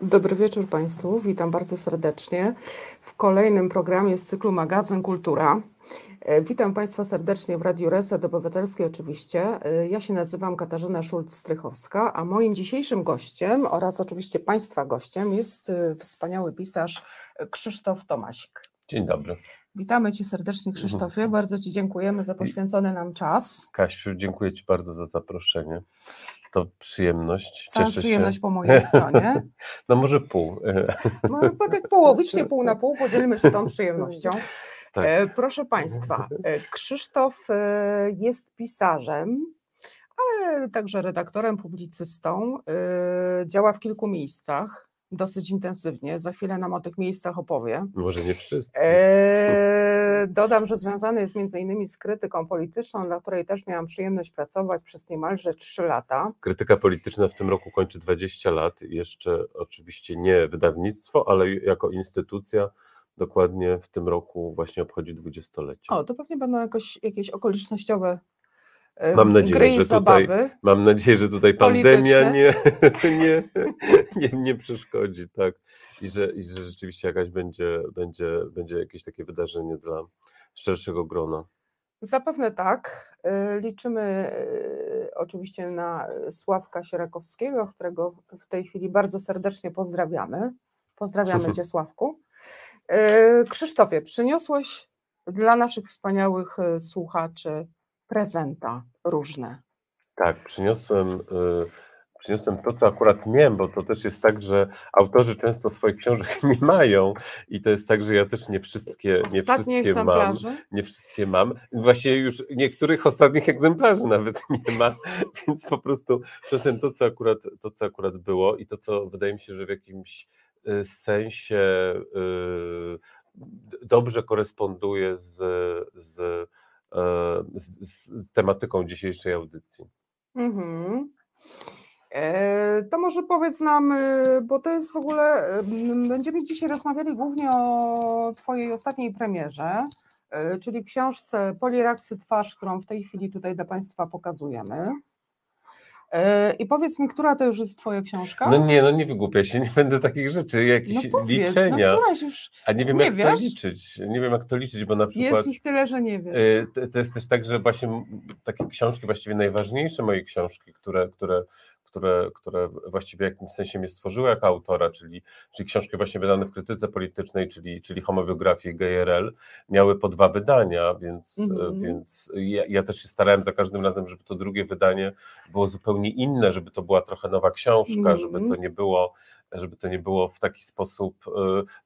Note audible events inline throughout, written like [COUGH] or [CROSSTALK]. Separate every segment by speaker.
Speaker 1: Dobry wieczór Państwu, witam bardzo serdecznie w kolejnym programie z cyklu Magazyn Kultura. E, witam Państwa serdecznie w Radiu Reset Obywatelskiej oczywiście. E, ja się nazywam Katarzyna Szulc-Strychowska, a moim dzisiejszym gościem oraz oczywiście Państwa gościem jest e, wspaniały pisarz Krzysztof Tomasik.
Speaker 2: Dzień dobry.
Speaker 1: Witamy Cię serdecznie Krzysztofie, bardzo Ci dziękujemy za poświęcony nam czas.
Speaker 2: Kasiu, dziękuję Ci bardzo za zaproszenie. To przyjemność.
Speaker 1: Cała Cieszę przyjemność się. po mojej [LAUGHS] stronie.
Speaker 2: No może pół. [LAUGHS]
Speaker 1: No, tak połowicznie, pół na pół, podzielmy się tą przyjemnością. Tak. E, proszę Państwa, e, Krzysztof e, jest pisarzem, ale także redaktorem, publicystą. Działa w kilku miejscach dosyć intensywnie. Za chwilę nam o tych miejscach opowie.
Speaker 2: Może nie wszystkie.
Speaker 1: Dodam, że związany jest między innymi z krytyką polityczną, dla której też miałam przyjemność pracować przez niemalże 3 lata.
Speaker 2: Krytyka polityczna w tym roku kończy 20 lat. Jeszcze oczywiście nie wydawnictwo, ale jako instytucja dokładnie w tym roku właśnie obchodzi dwudziestolecie.
Speaker 1: O, to pewnie będą jakoś, jakieś okolicznościowe
Speaker 2: Mam nadzieję, że tutaj, mam nadzieję, że tutaj pandemia nie, [LAUGHS] nie, nie, nie przeszkodzi, tak. I że, I że rzeczywiście jakaś będzie, będzie, będzie jakieś takie wydarzenie dla szerszego grona.
Speaker 1: Zapewne tak. Y, liczymy y, oczywiście na Sławka Sierakowskiego, którego w tej chwili bardzo serdecznie pozdrawiamy. Pozdrawiamy [LAUGHS] Cię, Sławku. Y, Krzysztofie, przyniosłeś dla naszych wspaniałych słuchaczy prezenta różne.
Speaker 2: Tak, przyniosłem, y, przyniosłem to, co akurat miałem, bo to też jest tak, że autorzy często swoich książek [LAUGHS] nie mają i to jest tak, że ja też nie wszystkie, nie wszystkie mam. Nie wszystkie mam. Właśnie już niektórych ostatnich egzemplarzy nawet [LAUGHS] nie ma, więc po prostu przyniosłem to, co akurat, to, co akurat było i to, co wydaje mi się, że w jakimś y, sensie y, dobrze koresponduje z, z z, z tematyką dzisiejszej audycji. Mhm.
Speaker 1: E, to może powiedz nam, e, bo to jest w ogóle, będziemy dzisiaj rozmawiali głównie o Twojej ostatniej premierze, e, czyli książce Poliraksy Twarz, którą w tej chwili tutaj dla Państwa pokazujemy. E, I powiedz mi, która to już jest twoja książka?
Speaker 2: No nie, no nie wygłupiaj się, nie będę takich rzeczy, jakieś no powiedz, no liczenia. No któraś już A nie wiem, nie jak wiesz? to liczyć. Nie wiem, jak to liczyć, bo na przykład...
Speaker 1: Jest ich tyle, że nie wiesz.
Speaker 2: E, to jest też tak, że właśnie takie książki, właściwie najważniejsze moje książki, które, które które, które właściwie w jakimś sensie mnie stworzyły jako autora, czyli, czyli książki właśnie wydane w krytyce politycznej, czyli, czyli homobiografię GRL, miały po dwa wydania, więc, mm-hmm. więc ja, ja, też się starałem za każdym razem, żeby to drugie wydanie było zupełnie inne, żeby to była trochę nowa książka, mm-hmm. żeby to nie było żeby to nie było w taki sposób y,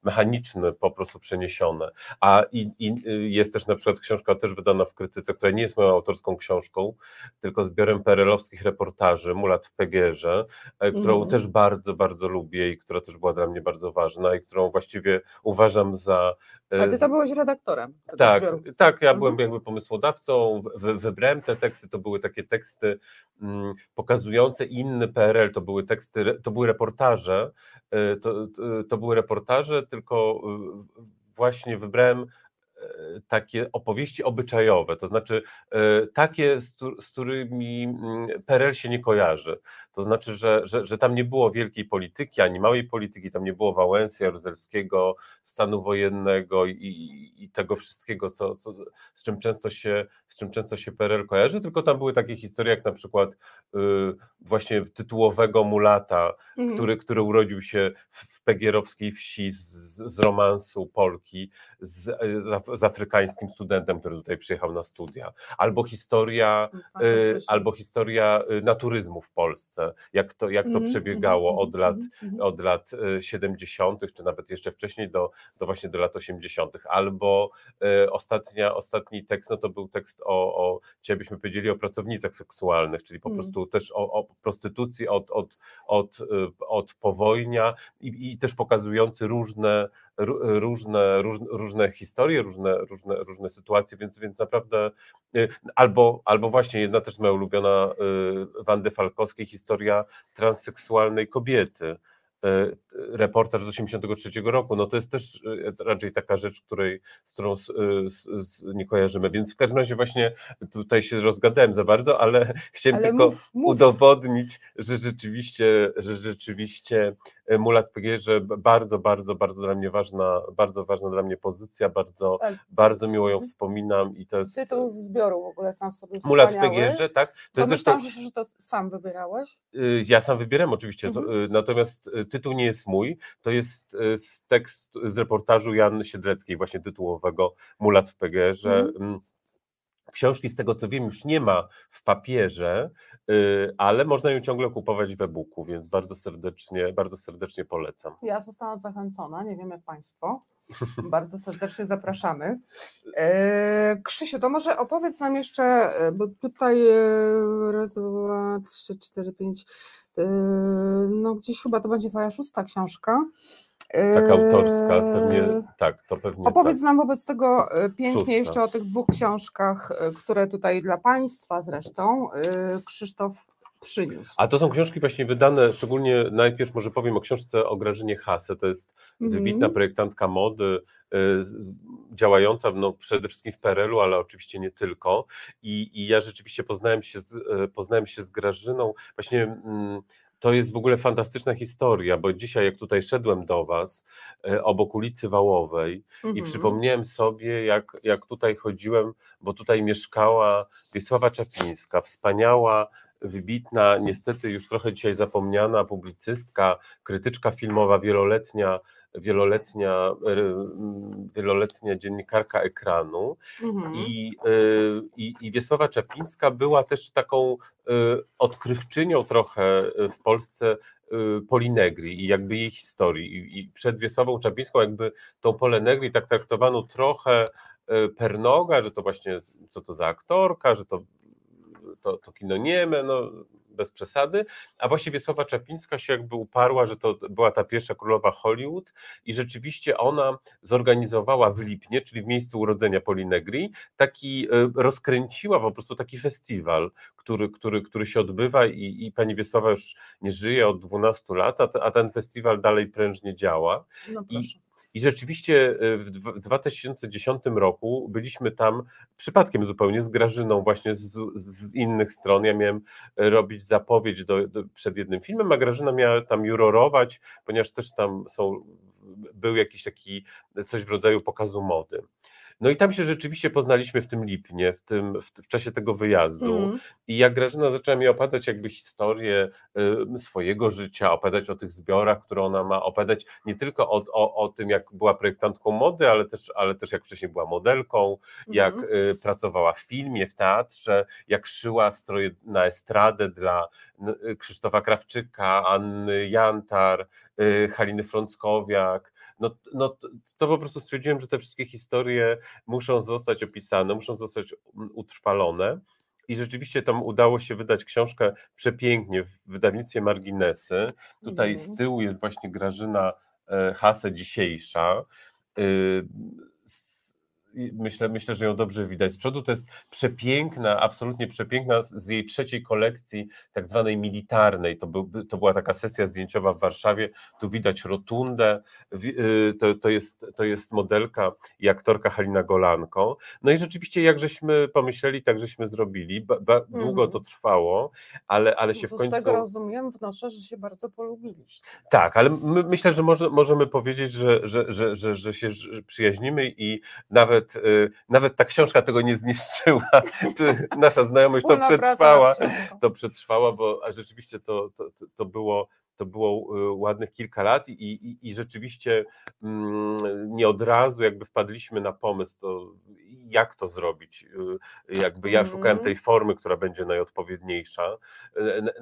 Speaker 2: mechaniczny po prostu przeniesione. A i, i y, jest też na przykład książka też wydana w krytyce, która nie jest moją autorską książką, tylko zbiorem perelowskich reportaży Mulat w Pegierze, e, którą mm. też bardzo, bardzo lubię i która też była dla mnie bardzo ważna i którą właściwie uważam za
Speaker 1: a ty to byłeś redaktorem.
Speaker 2: Tak, tak, ja byłem mhm. jakby pomysłodawcą, wy, wybrałem te teksty, to były takie teksty mm, pokazujące inny PRL, to były teksty, to były reportaże, y, to, to, to były reportaże, tylko y, właśnie wybrałem takie opowieści obyczajowe, to znaczy e, takie, z, którymi mm, PRL się nie kojarzy. To znaczy, że, że, że tam nie było wielkiej polityki, ani małej polityki, tam nie było Wałęsy, Jaruzelskiego, stanu wojennego i, i tego wszystkiego, co, co, z, czym często się, z czym często się PRL kojarzy, tylko tam były takie historie, jak na przykład y, właśnie tytułowego mulata, mhm. który, który urodził się w Pegierowskiej wsi z, z romansu Polki, z, z afrykańskim studentem, który tutaj przyjechał na studia, albo historia, y, albo historia y, naturyzmu w Polsce, jak to, jak to mm, przebiegało mm, od lat, mm, od lat 70., y, czy nawet jeszcze wcześniej do, do właśnie do lat 80., albo ostatnia, ostatni tekst, no to był tekst o, o dzisiaj byśmy powiedzieli o pracownicach seksualnych, czyli po prostu też o, o prostytucji od, od, od, od powojnia i, i też pokazujący różne różne, różne, różne historie, różne, różne, różne sytuacje, więc, więc naprawdę y, albo, albo właśnie jedna też moja ulubiona y, Wandy Falkowskiej historia transseksualnej kobiety reportaż z 1983 roku, no to jest też e, raczej taka rzecz, której, z którą z, e, z, nie kojarzymy. Więc w każdym razie właśnie tutaj się rozgadałem za bardzo, ale [LAUGHS] chciałem ale tylko mów, mów. udowodnić, że rzeczywiście, że rzeczywiście e, Mulat Pegierze, bardzo, bardzo, bardzo dla mnie ważna, bardzo ważna dla mnie pozycja, bardzo,
Speaker 1: Ale
Speaker 2: bardzo miło ją wspominam i to jest
Speaker 1: Tytuł zbioru w ogóle sam w sobie
Speaker 2: Mulat. Pegierze, tak? To
Speaker 1: Domyślam
Speaker 2: zresztą,
Speaker 1: się, że to sam wybierałeś.
Speaker 2: y, ja sam wybieram oczywiście, to,
Speaker 1: Mhm.
Speaker 2: y, natomiast y, tytuł nie jest mój, to jest y, z tekst z reportażu Janny Siedleckiej, właśnie tytułowego Mulat w Pegierze.
Speaker 1: Mhm.
Speaker 2: Mm, Książki z tego co wiem już nie ma w papierze, y, ale można ją ciągle kupować w e-booku, więc bardzo serdecznie, bardzo serdecznie polecam.
Speaker 1: Ja zostałam zachęcona, nie wiem jak Państwo. [LAUGHS] Bardzo serdecznie zapraszamy. E, Krzysiu, to może opowiedz nam jeszcze, e, bo tutaj e, raz, dwa, trzy, cztery, pięć, no gdzieś chyba to będzie Twoja szósta książka. E,
Speaker 2: Tak autorska, pewnie tak, to pewnie
Speaker 1: Opowiedz
Speaker 2: tak.
Speaker 1: nam wobec tego e, pięknie
Speaker 2: Szósta.
Speaker 1: jeszcze o tych dwóch książkach, e, które tutaj dla Państwa zresztą e, Krzysztof przyniósł.
Speaker 2: A to są książki właśnie wydane, szczególnie najpierw może powiem o książce o Grażynie Hase, to jest
Speaker 1: Mhm.
Speaker 2: wybitna projektantka mody, działająca no, przede wszystkim w PRL-u, ale oczywiście nie tylko. I, i ja rzeczywiście poznałem się, z, poznałem się z Grażyną. Właśnie mm, to jest w ogóle fantastyczna historia, bo dzisiaj jak tutaj szedłem do Was, y, obok ulicy Wałowej i
Speaker 1: Mhm.
Speaker 2: przypomniałem sobie, jak, jak tutaj chodziłem, bo tutaj mieszkała Wiesława Czapińska, wspaniała, wybitna, niestety już trochę dzisiaj zapomniana publicystka, krytyczka filmowa, wieloletnia, wieloletnia, y, wieloletnia dziennikarka ekranu.
Speaker 1: Mhm.
Speaker 2: I, y, i, I Wiesława Czapińska była też taką y, odkrywczynią trochę w Polsce Polinegri i jakby jej historii. I, przed Wiesławą Czapińską jakby tą Polinegri tak traktowano trochę y, per noga, że to właśnie co to za aktorka, że to, to, to kino nieme, no bez przesady, a właśnie Wiesława Czapińska się jakby uparła, że to była ta pierwsza królowa Hollywood i rzeczywiście ona zorganizowała w Lipnie, czyli w miejscu urodzenia Polinegri, taki, e, rozkręciła po prostu taki festiwal, który, który, który się odbywa i, i pani Wiesława już nie żyje od 12 lat, a, a ten festiwal dalej prężnie działa.
Speaker 1: No proszę.
Speaker 2: I rzeczywiście e, w dwa- w 2010 roku byliśmy tam przypadkiem zupełnie z Grażyną, właśnie z, z innych stron. Ja miałem e, robić zapowiedź do, do, przed jednym filmem, a Grażyna miała tam jurorować, ponieważ też tam są, był jakiś taki coś w rodzaju pokazu mody. No i tam się rzeczywiście poznaliśmy w tym Lipnie, w, tym, w, w czasie tego wyjazdu.
Speaker 1: Mhm.
Speaker 2: I jak Grażyna zaczęła mi opowiadać jakby historię y, swojego życia, opowiadać o tych zbiorach, które ona ma, opowiadać nie tylko o, o, o tym, jak była projektantką mody, ale też, ale też jak wcześniej była modelką, jak
Speaker 1: Mhm.
Speaker 2: y, pracowała w filmie, w teatrze, jak szyła stroje na estradę dla y, Krzysztofa Krawczyka, Anny Jantar, y, Haliny Frąckowiak. No, no to, po prostu stwierdziłem, że te wszystkie historie muszą zostać opisane, muszą zostać utrwalone. I rzeczywiście tam udało się wydać książkę przepięknie w wydawnictwie Marginesy. Tutaj z tyłu jest właśnie Grażyna e, Hase dzisiejsza. Myślę, myślę, że ją dobrze widać. Z przodu to jest przepiękna, absolutnie przepiękna z- jej trzeciej kolekcji, tak zwanej militarnej. To, był, to była taka sesja zdjęciowa w Warszawie. Tu widać rotundę. Y, To, to, jest, to jest modelka i aktorka Halina Golanko. No i rzeczywiście, jak żeśmy pomyśleli, tak żeśmy zrobili. Ba, ba, długo
Speaker 1: Mhm.
Speaker 2: to trwało, ale, ale się w
Speaker 1: to Z
Speaker 2: końcu.
Speaker 1: tego rozumiem, wnoszę, że się bardzo polubiliście.
Speaker 2: Tak, ale my, myślę, że może, możemy powiedzieć, że, że, że, że, że się przyjaźnimy i nawet, y, nawet ta książka tego nie zniszczyła. [LAUGHS] Czy Nasza znajomość to przetrwała, to przetrwała, bo a rzeczywiście to, to, to- było to było y, ładnych kilka lat i, i, i rzeczywiście mm, nie od razu jakby wpadliśmy na pomysł, to jak to zrobić. Y, Jakby ja
Speaker 1: Mhm.
Speaker 2: szukałem tej formy, która będzie najodpowiedniejsza.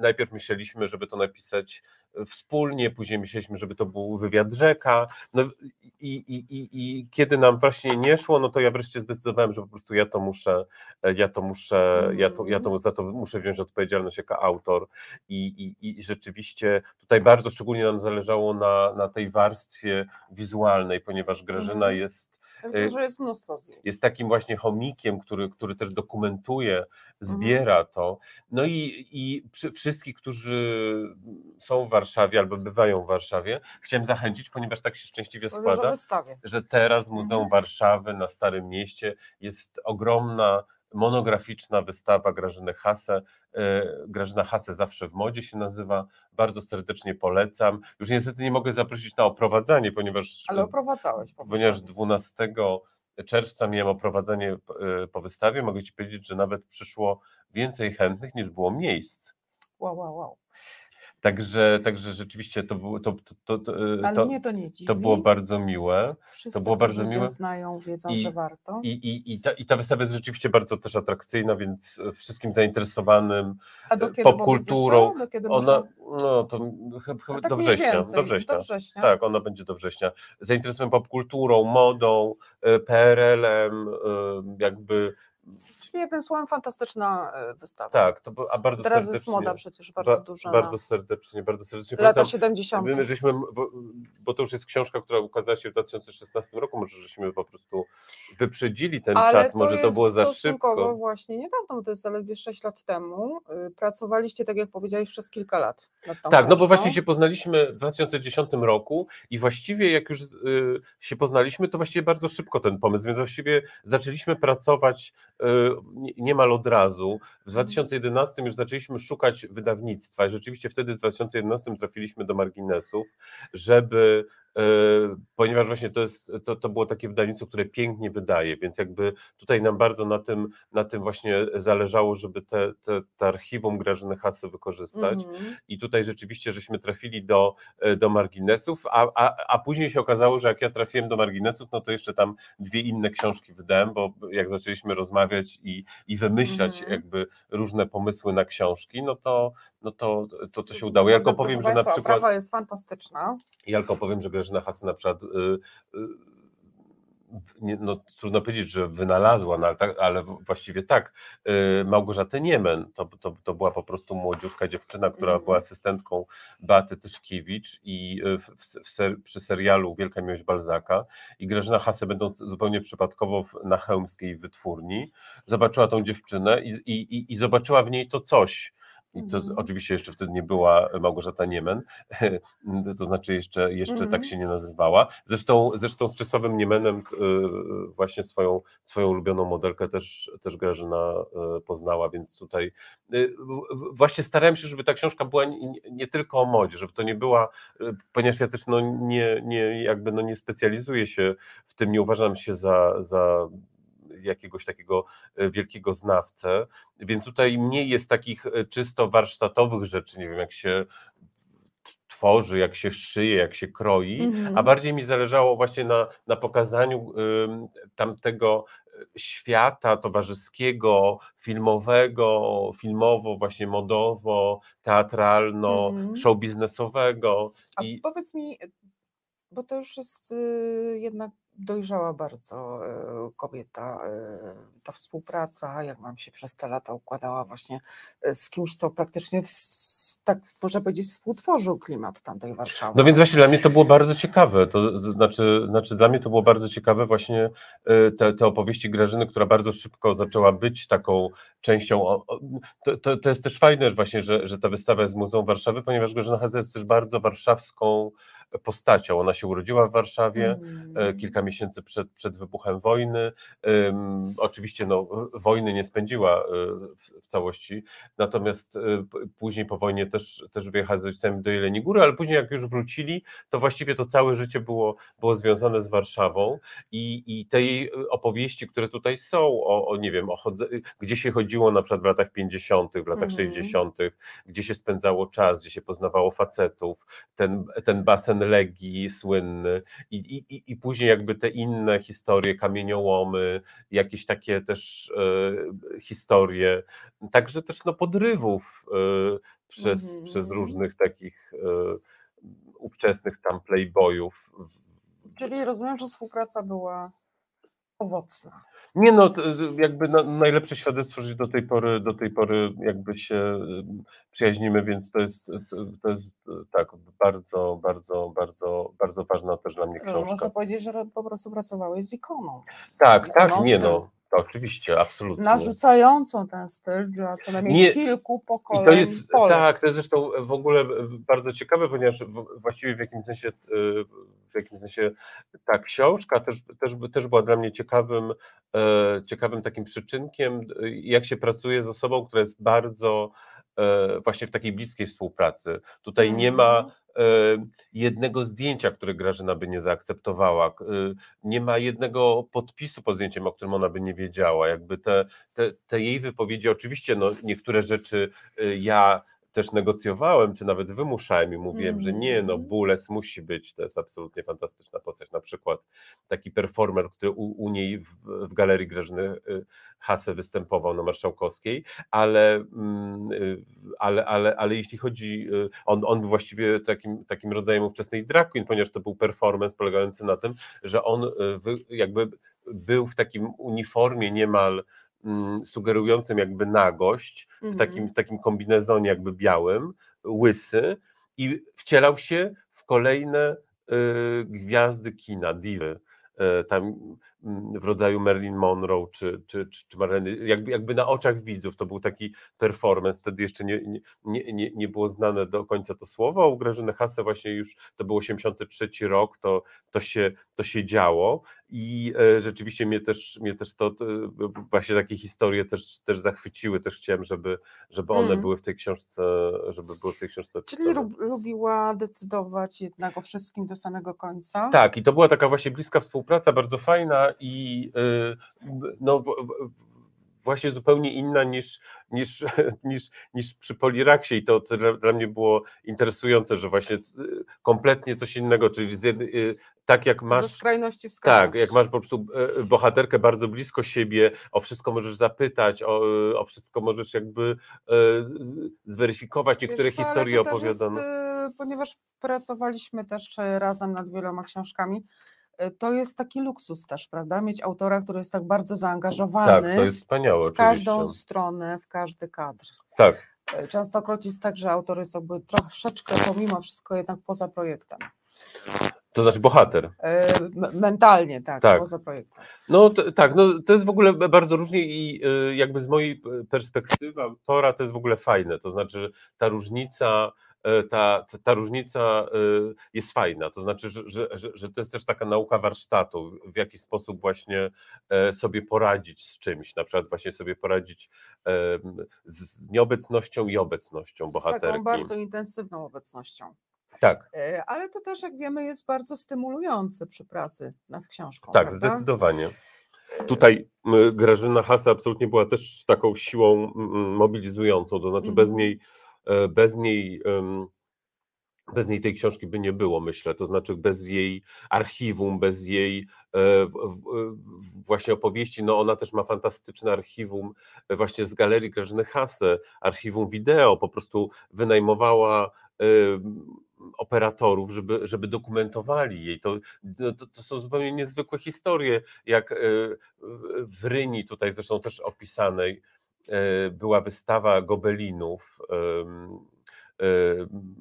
Speaker 2: Najpierw myśleliśmy, żeby to napisać wspólnie, później myśleliśmy, żeby to był wywiad rzeka. No i, i, i, i kiedy nam właśnie nie szło, no to ja wreszcie zdecydowałem, że po prostu ja to muszę, ja to muszę, ja to, ja to za to muszę wziąć odpowiedzialność jako autor. I, i, i rzeczywiście tutaj bardzo szczególnie nam zależało na, na tej warstwie wizualnej, ponieważ Grażyna
Speaker 1: Mhm.
Speaker 2: jest
Speaker 1: Ja Widzę, że jest mnóstwo zdjęć.
Speaker 2: jest takim właśnie chomikiem, który, który też dokumentuje, zbiera to. No i, i wszystkich, którzy są w Warszawie albo bywają w Warszawie, chciałem zachęcić, ponieważ tak się szczęśliwie składa, że teraz Muzeum
Speaker 1: Mhm.
Speaker 2: Warszawy na Starym Mieście jest ogromna monograficzna wystawa Grażyny Hase. Grażyna Hase zawsze w modzie się nazywa. Bardzo serdecznie polecam. Już niestety nie mogę zaprosić na oprowadzanie, ponieważ.
Speaker 1: Ale oprowadzałeś po
Speaker 2: Ponieważ 12 czerwca miałem oprowadzenie po wystawie. Mogę Ci powiedzieć, że nawet przyszło więcej chętnych niż było miejsc.
Speaker 1: Wow, wow, wow.
Speaker 2: Także, także rzeczywiście to było, to, to, to,
Speaker 1: Ale
Speaker 2: to,
Speaker 1: mnie to nie dziwi.
Speaker 2: to było bardzo miłe.
Speaker 1: Wszyscy,
Speaker 2: to było bardzo miłe.
Speaker 1: znają, wiedzą,
Speaker 2: I-
Speaker 1: że warto.
Speaker 2: I, i, i, ta, I ta wystawa jest rzeczywiście bardzo też atrakcyjna, więc wszystkim zainteresowanym
Speaker 1: kiedy
Speaker 2: popkulturą, ona, no to chyba,
Speaker 1: tak
Speaker 2: do września,
Speaker 1: więcej,
Speaker 2: do września.
Speaker 1: Do września.
Speaker 2: Tak, ona będzie do września. Zainteresowanym popkulturą, modą, e, PRL-em, e, jakby
Speaker 1: Czyli jednym słowem fantastyczna e, wystawa.
Speaker 2: tak, to, a bardzo
Speaker 1: Teraz
Speaker 2: serdecznie.
Speaker 1: jest moda przecież bardzo
Speaker 2: ba-
Speaker 1: duża
Speaker 2: Bardzo
Speaker 1: na
Speaker 2: serdecznie, bardzo serdecznie
Speaker 1: lata
Speaker 2: polecam.
Speaker 1: 70.
Speaker 2: My żeśmy, bo, bo to już jest książka, która ukazała się w 2016 roku, może żeśmy po prostu wyprzedzili ten
Speaker 1: Ale
Speaker 2: czas, może to było za szybko.
Speaker 1: właśnie niedawno, bo to jest zaledwie 6 lat temu. y, Pracowaliście, tak jak powiedziałeś, przez kilka lat nad tą
Speaker 2: Tak, no bo
Speaker 1: książką.
Speaker 2: właśnie się poznaliśmy w 2010 roku i właściwie jak już y, się poznaliśmy, to właściwie bardzo szybko ten pomysł, więc właściwie zaczęliśmy pracować y, niemal od razu. W 2011 już zaczęliśmy szukać wydawnictwa i rzeczywiście wtedy w 2011 trafiliśmy do marginesów, żeby ponieważ właśnie to, jest, to, to było takie wydawnictwo, które pięknie wydaje, więc jakby tutaj nam bardzo na tym, na tym właśnie zależało, żeby te, te, te archiwum Grażyny Hasy wykorzystać.
Speaker 1: Mhm.
Speaker 2: I tutaj rzeczywiście żeśmy trafili do, e, do marginesów, a, a, a później się okazało, że jak ja trafiłem do marginesów, no to jeszcze tam dwie inne książki wydałem, bo jak zaczęliśmy rozmawiać i, i wymyślać
Speaker 1: Mhm.
Speaker 2: jakby różne pomysły na książki, no to, no to, to, to się udało. Ja tylko powiem, że na przykład.
Speaker 1: Oprawa jest fantastyczna.
Speaker 2: Ja tylko powiem, że Grażyna Hasy na przykład, y, y, nie, no, trudno powiedzieć, że wynalazła, no, ale, tak, ale właściwie tak, y, Małgorzatę Niemen, to, to, to była po prostu młodziutka dziewczyna, która
Speaker 1: Mhm.
Speaker 2: była asystentką Beaty Tyszkiewicz i y, w, w, ser, przy serialu Wielka Miłość Balzaka i Grażyna Hasy będąc zupełnie przypadkowo w, na chełmskiej wytwórni, zobaczyła tą dziewczynę i, i, i zobaczyła w niej to coś, i to
Speaker 1: Mhm.
Speaker 2: oczywiście jeszcze wtedy nie była Małgorzata Niemen, [LAUGHS] to znaczy jeszcze, jeszcze
Speaker 1: Mhm.
Speaker 2: tak się nie nazywała. Zresztą, zresztą z Czesławem Niemenem y, właśnie swoją, swoją ulubioną modelkę też, też Grażyna y, poznała, więc tutaj y, właśnie starałem się, żeby ta książka była nie, nie tylko o modzie, żeby to nie była, ponieważ ja też no nie, nie, jakby no nie specjalizuję się w tym, nie uważam się za, za jakiegoś takiego e, wielkiego znawcę, więc tutaj mniej jest takich e, czysto warsztatowych rzeczy, nie wiem, jak się tworzy, jak się szyje, jak się kroi,
Speaker 1: Mhm.
Speaker 2: a bardziej mi zależało właśnie na, na pokazaniu ym, tamtego e, świata towarzyskiego, filmowego, filmowo, właśnie modowo, teatralno,
Speaker 1: Mhm.
Speaker 2: show biznesowego.
Speaker 1: A
Speaker 2: I
Speaker 1: powiedz mi, bo to już jest y, jednak dojrzała bardzo y, kobieta, y, ta współpraca, jak wam się przez te lata układała właśnie y, z kimś, kto praktycznie w, tak można powiedzieć współtworzył klimat tamtej Warszawy.
Speaker 2: No więc właśnie dla mnie to było bardzo ciekawe. To, to znaczy, znaczy dla mnie to było bardzo ciekawe właśnie te, te opowieści Grażyny, która bardzo szybko zaczęła być taką częścią. To, to, to jest też fajne właśnie, że, że ta wystawa jest w Muzeum Warszawy, ponieważ Grażyna Hadze jest też bardzo warszawską postacią. Ona się urodziła w Warszawie. E, kilka miesięcy przed, przed wybuchem wojny. Ym, oczywiście no, wojny nie spędziła e, w, w całości, natomiast e, później po wojnie też, też wyjechała z rodzicami do Jeleni Góry, ale później jak już wrócili, to właściwie to całe życie było, było związane z Warszawą i, i te jej opowieści, które tutaj są, o, o nie wiem, o chodze, gdzie się chodziło na przykład w latach 50., w latach
Speaker 1: Mhm.
Speaker 2: 60., gdzie się spędzało czas, gdzie się poznawało facetów, ten, ten basen Legii słynny, i, i, i- później jakby te inne historie, kamieniołomy, jakieś takie też e, historie, także też no podrywów e, przez,
Speaker 1: Mhm.
Speaker 2: przez różnych takich e, ówczesnych tam playboyów.
Speaker 1: Czyli rozumiem, że współpraca była owocna.
Speaker 2: Nie no, jakby na, najlepsze świadectwo, że do tej pory, do tej pory jakby się przyjaźnimy, więc to jest, to, jest e, tak, bardzo, bardzo, bardzo, bardzo ważna też dla mnie
Speaker 1: Można
Speaker 2: książka.
Speaker 1: powiedzieć, że po prostu pracowałeś z ikoną.
Speaker 2: Tak,
Speaker 1: z
Speaker 2: tak,
Speaker 1: ikoną
Speaker 2: nie
Speaker 1: stylu.
Speaker 2: No. Oczywiście, absolutnie.
Speaker 1: narzucającą ten styl dla co najmniej
Speaker 2: Nie-
Speaker 1: kilku pokoleń
Speaker 2: to jest,
Speaker 1: Polek.
Speaker 2: tak, to jest zresztą w ogóle bardzo ciekawe, ponieważ właściwie w jakimś sensie, w jakimś sensie ta książka też, też, też była dla mnie ciekawym, e, ciekawym takim przyczynkiem, jak się pracuje z osobą, która jest bardzo właśnie w takiej bliskiej współpracy. Tutaj nie ma
Speaker 1: Mhm.
Speaker 2: e, jednego zdjęcia, które Grażyna by nie zaakceptowała, y, nie ma jednego podpisu pod zdjęciem, o którym ona by nie wiedziała. Jakby te, te, te jej wypowiedzi, oczywiście no, niektóre rzeczy ja też negocjowałem, czy nawet wymuszałem i mówiłem, że nie, no
Speaker 1: Mhm.
Speaker 2: Bules musi być, to jest absolutnie fantastyczna postać, na przykład taki performer, który u, u niej w, w Galerii Grażyny y, Hase występował na Marszałkowskiej, ale, mm, y, ale, ale, ale jeśli chodzi, y, on, on był właściwie takim, takim rodzajem ówczesnej drag queen, ponieważ to był performance polegający na tym, że on jakby był w takim uniformie niemal mm, sugerującym jakby nagość, w
Speaker 1: Mhm.
Speaker 2: takim, w takim kombinezonie jakby białym, łysy i wcielał się w kolejne y, gwiazdy kina, diwy. y, Tam mm, w rodzaju Marilyn Monroe czy, czy, czy, czy Marleny, jakby, jakby na oczach widzów to był taki performance, wtedy jeszcze nie, nie, nie, nie, było znane do końca to słowo, u Grażyny Hase właśnie już to był 83 rok, to, to, się, to się działo i e, rzeczywiście mnie też, mnie też to, właśnie takie historie też, też zachwyciły, też chciałem, żeby, żeby one
Speaker 1: Mm.
Speaker 2: były w tej książce, żeby były w tej książce
Speaker 1: Czyli lubiła decydować jednak o wszystkim do samego końca.
Speaker 2: Tak, i to była taka właśnie bliska współpraca, bardzo fajna i y, no, właśnie zupełnie inna niż, niż, [LAUGHS] niż, niż przy Poliraksie i to, to dla, dla mnie było interesujące, że właśnie y, kompletnie coś innego, czyli z tak jak
Speaker 1: Ze
Speaker 2: masz...
Speaker 1: skrajności w
Speaker 2: Tak,
Speaker 1: skrajność.
Speaker 2: jak masz po prostu e, bohaterkę bardzo blisko siebie, o wszystko możesz zapytać, o, o wszystko możesz jakby e, zweryfikować, niektóre
Speaker 1: Wiesz co,
Speaker 2: historie
Speaker 1: jest,
Speaker 2: opowiadane.
Speaker 1: y, ponieważ pracowaliśmy też razem nad wieloma książkami, to jest taki luksus też, prawda? Mieć autora, który jest tak bardzo zaangażowany
Speaker 2: Tak, to jest wspaniałe
Speaker 1: w
Speaker 2: oczywiście.
Speaker 1: każdą stronę, w każdy kadr.
Speaker 2: Tak,
Speaker 1: Częstokroć jest tak, że autor jest jakby troszeczkę pomimo wszystko jednak poza projektem.
Speaker 2: To znaczy bohater.
Speaker 1: M- Mentalnie, tak,
Speaker 2: Tak.
Speaker 1: poza projektem.
Speaker 2: No to, tak, no to jest w ogóle bardzo różnie i y, jakby z mojej p- perspektywy autora to jest w ogóle fajne, to znaczy ta różnica, ta, ta, ta różnica jest fajna, to znaczy, że, że, że, to jest też taka nauka warsztatu, w jaki sposób właśnie e, sobie poradzić z czymś, na przykład właśnie sobie poradzić z, z nieobecnością i obecnością
Speaker 1: Z
Speaker 2: bohaterki.
Speaker 1: taką bardzo intensywną obecnością.
Speaker 2: Tak,
Speaker 1: Y, Ale to też, jak wiemy, jest bardzo stymulujące przy pracy nad książką.
Speaker 2: tak,
Speaker 1: prawda?
Speaker 2: zdecydowanie. Tutaj m, Grażyna Hasa absolutnie była też taką siłą mobilizującą, to znaczy bez
Speaker 1: Mhm.
Speaker 2: niej, e, bez niej, bez niej tej książki by nie było, myślę, to znaczy bez jej archiwum, bez jej e, właśnie opowieści, no ona też ma fantastyczne archiwum e, właśnie z galerii Grażyny Hase, archiwum wideo, po prostu wynajmowała operatorów, żeby, żeby dokumentowali jej. To, no, to, to są zupełnie niezwykłe historie, jak e, w- Ryni, tutaj zresztą też opisanej, e, była wystawa gobelinów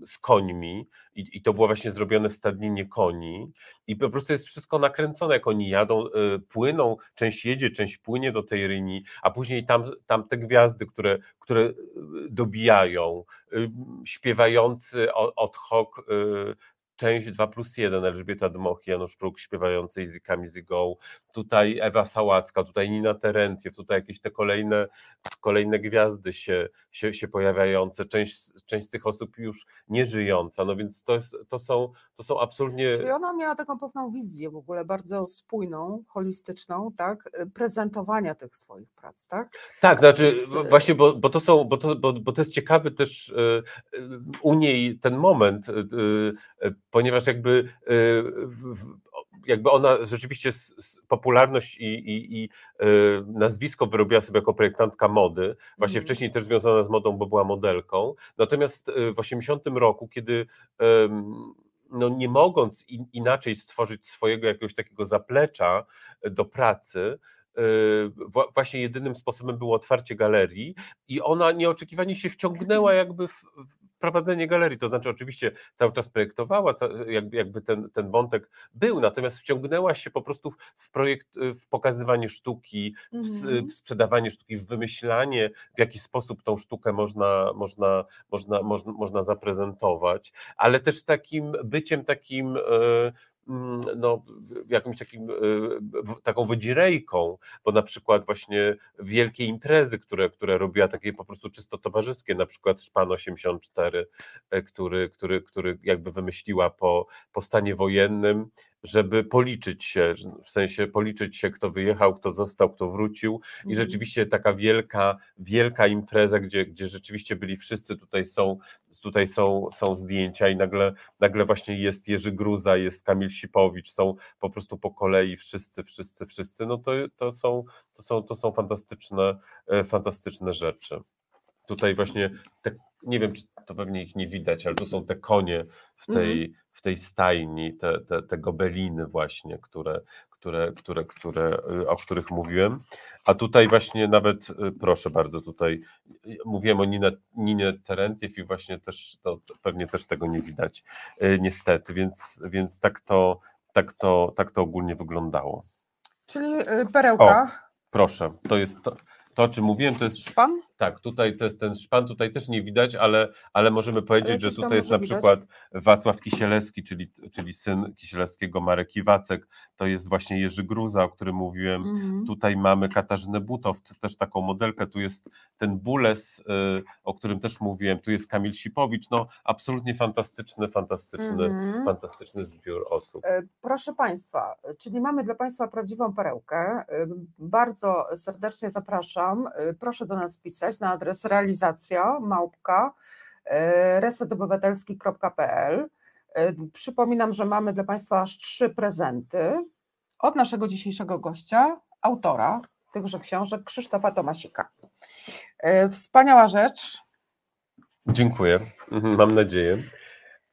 Speaker 2: z końmi i, i to było właśnie zrobione w stadninie koni i po prostu jest wszystko nakręcone, jak oni jadą, e, płyną, część jedzie, część płynie do tej Ryni, a później tam, tam te gwiazdy, które, które e, dobijają, y, śpiewający od hoc y, część 2 plus 1, Elżbieta Dmoch, Janusz Kruk śpiewający Easy Go, tutaj Ewa Sałacka, tutaj Nina Terentiew, tutaj jakieś te kolejne, kolejne gwiazdy się, się, się pojawiające, część, część z tych osób już nie żyjąca, no więc to, jest, to, są, to są absolutnie...
Speaker 1: Czyli ona miała taką pewną wizję w ogóle bardzo spójną, holistyczną, tak, y, prezentowania tych swoich prac, tak?
Speaker 2: Tak, znaczy
Speaker 1: Z-
Speaker 2: właśnie, bo, bo to są, bo to, bo, bo to jest ciekawy też e, u niej ten moment, ponieważ jakby w- jakby ona rzeczywiście popularność i, i, i e, nazwisko wyrobiła sobie jako projektantka mody, właśnie
Speaker 1: Mhm.
Speaker 2: wcześniej też związana z modą, bo była modelką, natomiast e, w 80 roku, kiedy no nie mogąc in, inaczej stworzyć swojego jakiegoś takiego zaplecza do pracy, y, wła- właśnie jedynym sposobem było otwarcie galerii i ona nieoczekiwanie się wciągnęła jakby w, w- prowadzenie galerii, to znaczy oczywiście cały czas projektowała, jakby, ten, ten wątek był, natomiast wciągnęła się po prostu w projekt, w pokazywanie sztuki, w,
Speaker 1: Mhm.
Speaker 2: w sprzedawanie sztuki, w wymyślanie, w jaki sposób tą sztukę można, można, można, można, można zaprezentować, ale też takim byciem takim mm, no, jakimś takim, e, taką wydzirejką, bo na przykład właśnie wielkie imprezy, które, które robiła takie po prostu czysto towarzyskie, na przykład Szpan 84, e, który, który, który jakby wymyśliła po, po stanie wojennym, żeby policzyć się, w sensie policzyć się, kto wyjechał, kto został, kto wrócił i
Speaker 1: Mhm.
Speaker 2: rzeczywiście taka wielka, wielka impreza, gdzie, gdzie rzeczywiście byli wszyscy, tutaj są, tutaj są, są zdjęcia i nagle, nagle właśnie jest Jerzy Gruza, jest Kamil Sipowicz, są po prostu po kolei wszyscy, wszyscy, wszyscy, no to, to, są, to, są, to są fantastyczne, e, fantastyczne rzeczy. Tutaj właśnie, te, nie wiem, czy to pewnie ich nie widać, ale to są te konie w tej, w tej stajni, te, te, te gobeliny właśnie, które, które, które, które, y, o których mówiłem. A tutaj właśnie nawet, y, proszę bardzo, tutaj y, mówiłem o Ninie, Ninie Terentiew i właśnie też, to, pewnie też tego nie widać, niestety, więc, więc tak, to, tak, to, tak to ogólnie wyglądało.
Speaker 1: Czyli perełka,
Speaker 2: Proszę, to jest to, to o czym mówiłem, to jest
Speaker 1: szpan.
Speaker 2: Tak, tutaj to jest ten szpan, tutaj też nie widać, ale, ale możemy powiedzieć, że
Speaker 1: coś tam
Speaker 2: tutaj jest na
Speaker 1: widać?
Speaker 2: przykład Wacław Kisielewski, czyli, czyli syn Kisielewskiego, Marek Iwacek, to jest właśnie Jerzy Gruza, o którym mówiłem.
Speaker 1: Mhm.
Speaker 2: Tutaj mamy Katarzynę Butow, też taką modelkę, tu jest ten Bules, y, o którym też mówiłem, tu jest Kamil Sipowicz, no absolutnie fantastyczny, fantastyczny,
Speaker 1: Mhm.
Speaker 2: fantastyczny zbiór osób.
Speaker 1: E, Proszę Państwa, czyli mamy dla Państwa prawdziwą perełkę. E, Bardzo serdecznie zapraszam. E, Proszę do nas pisać na adres realizacja małpka e, resetobywatelski.pl. E, Przypominam, że mamy dla Państwa aż trzy prezenty od naszego dzisiejszego gościa, autora tychże książek, Krzysztofa Tomasika. E, Wspaniała rzecz.
Speaker 2: Dziękuję, Mhm, mam nadzieję.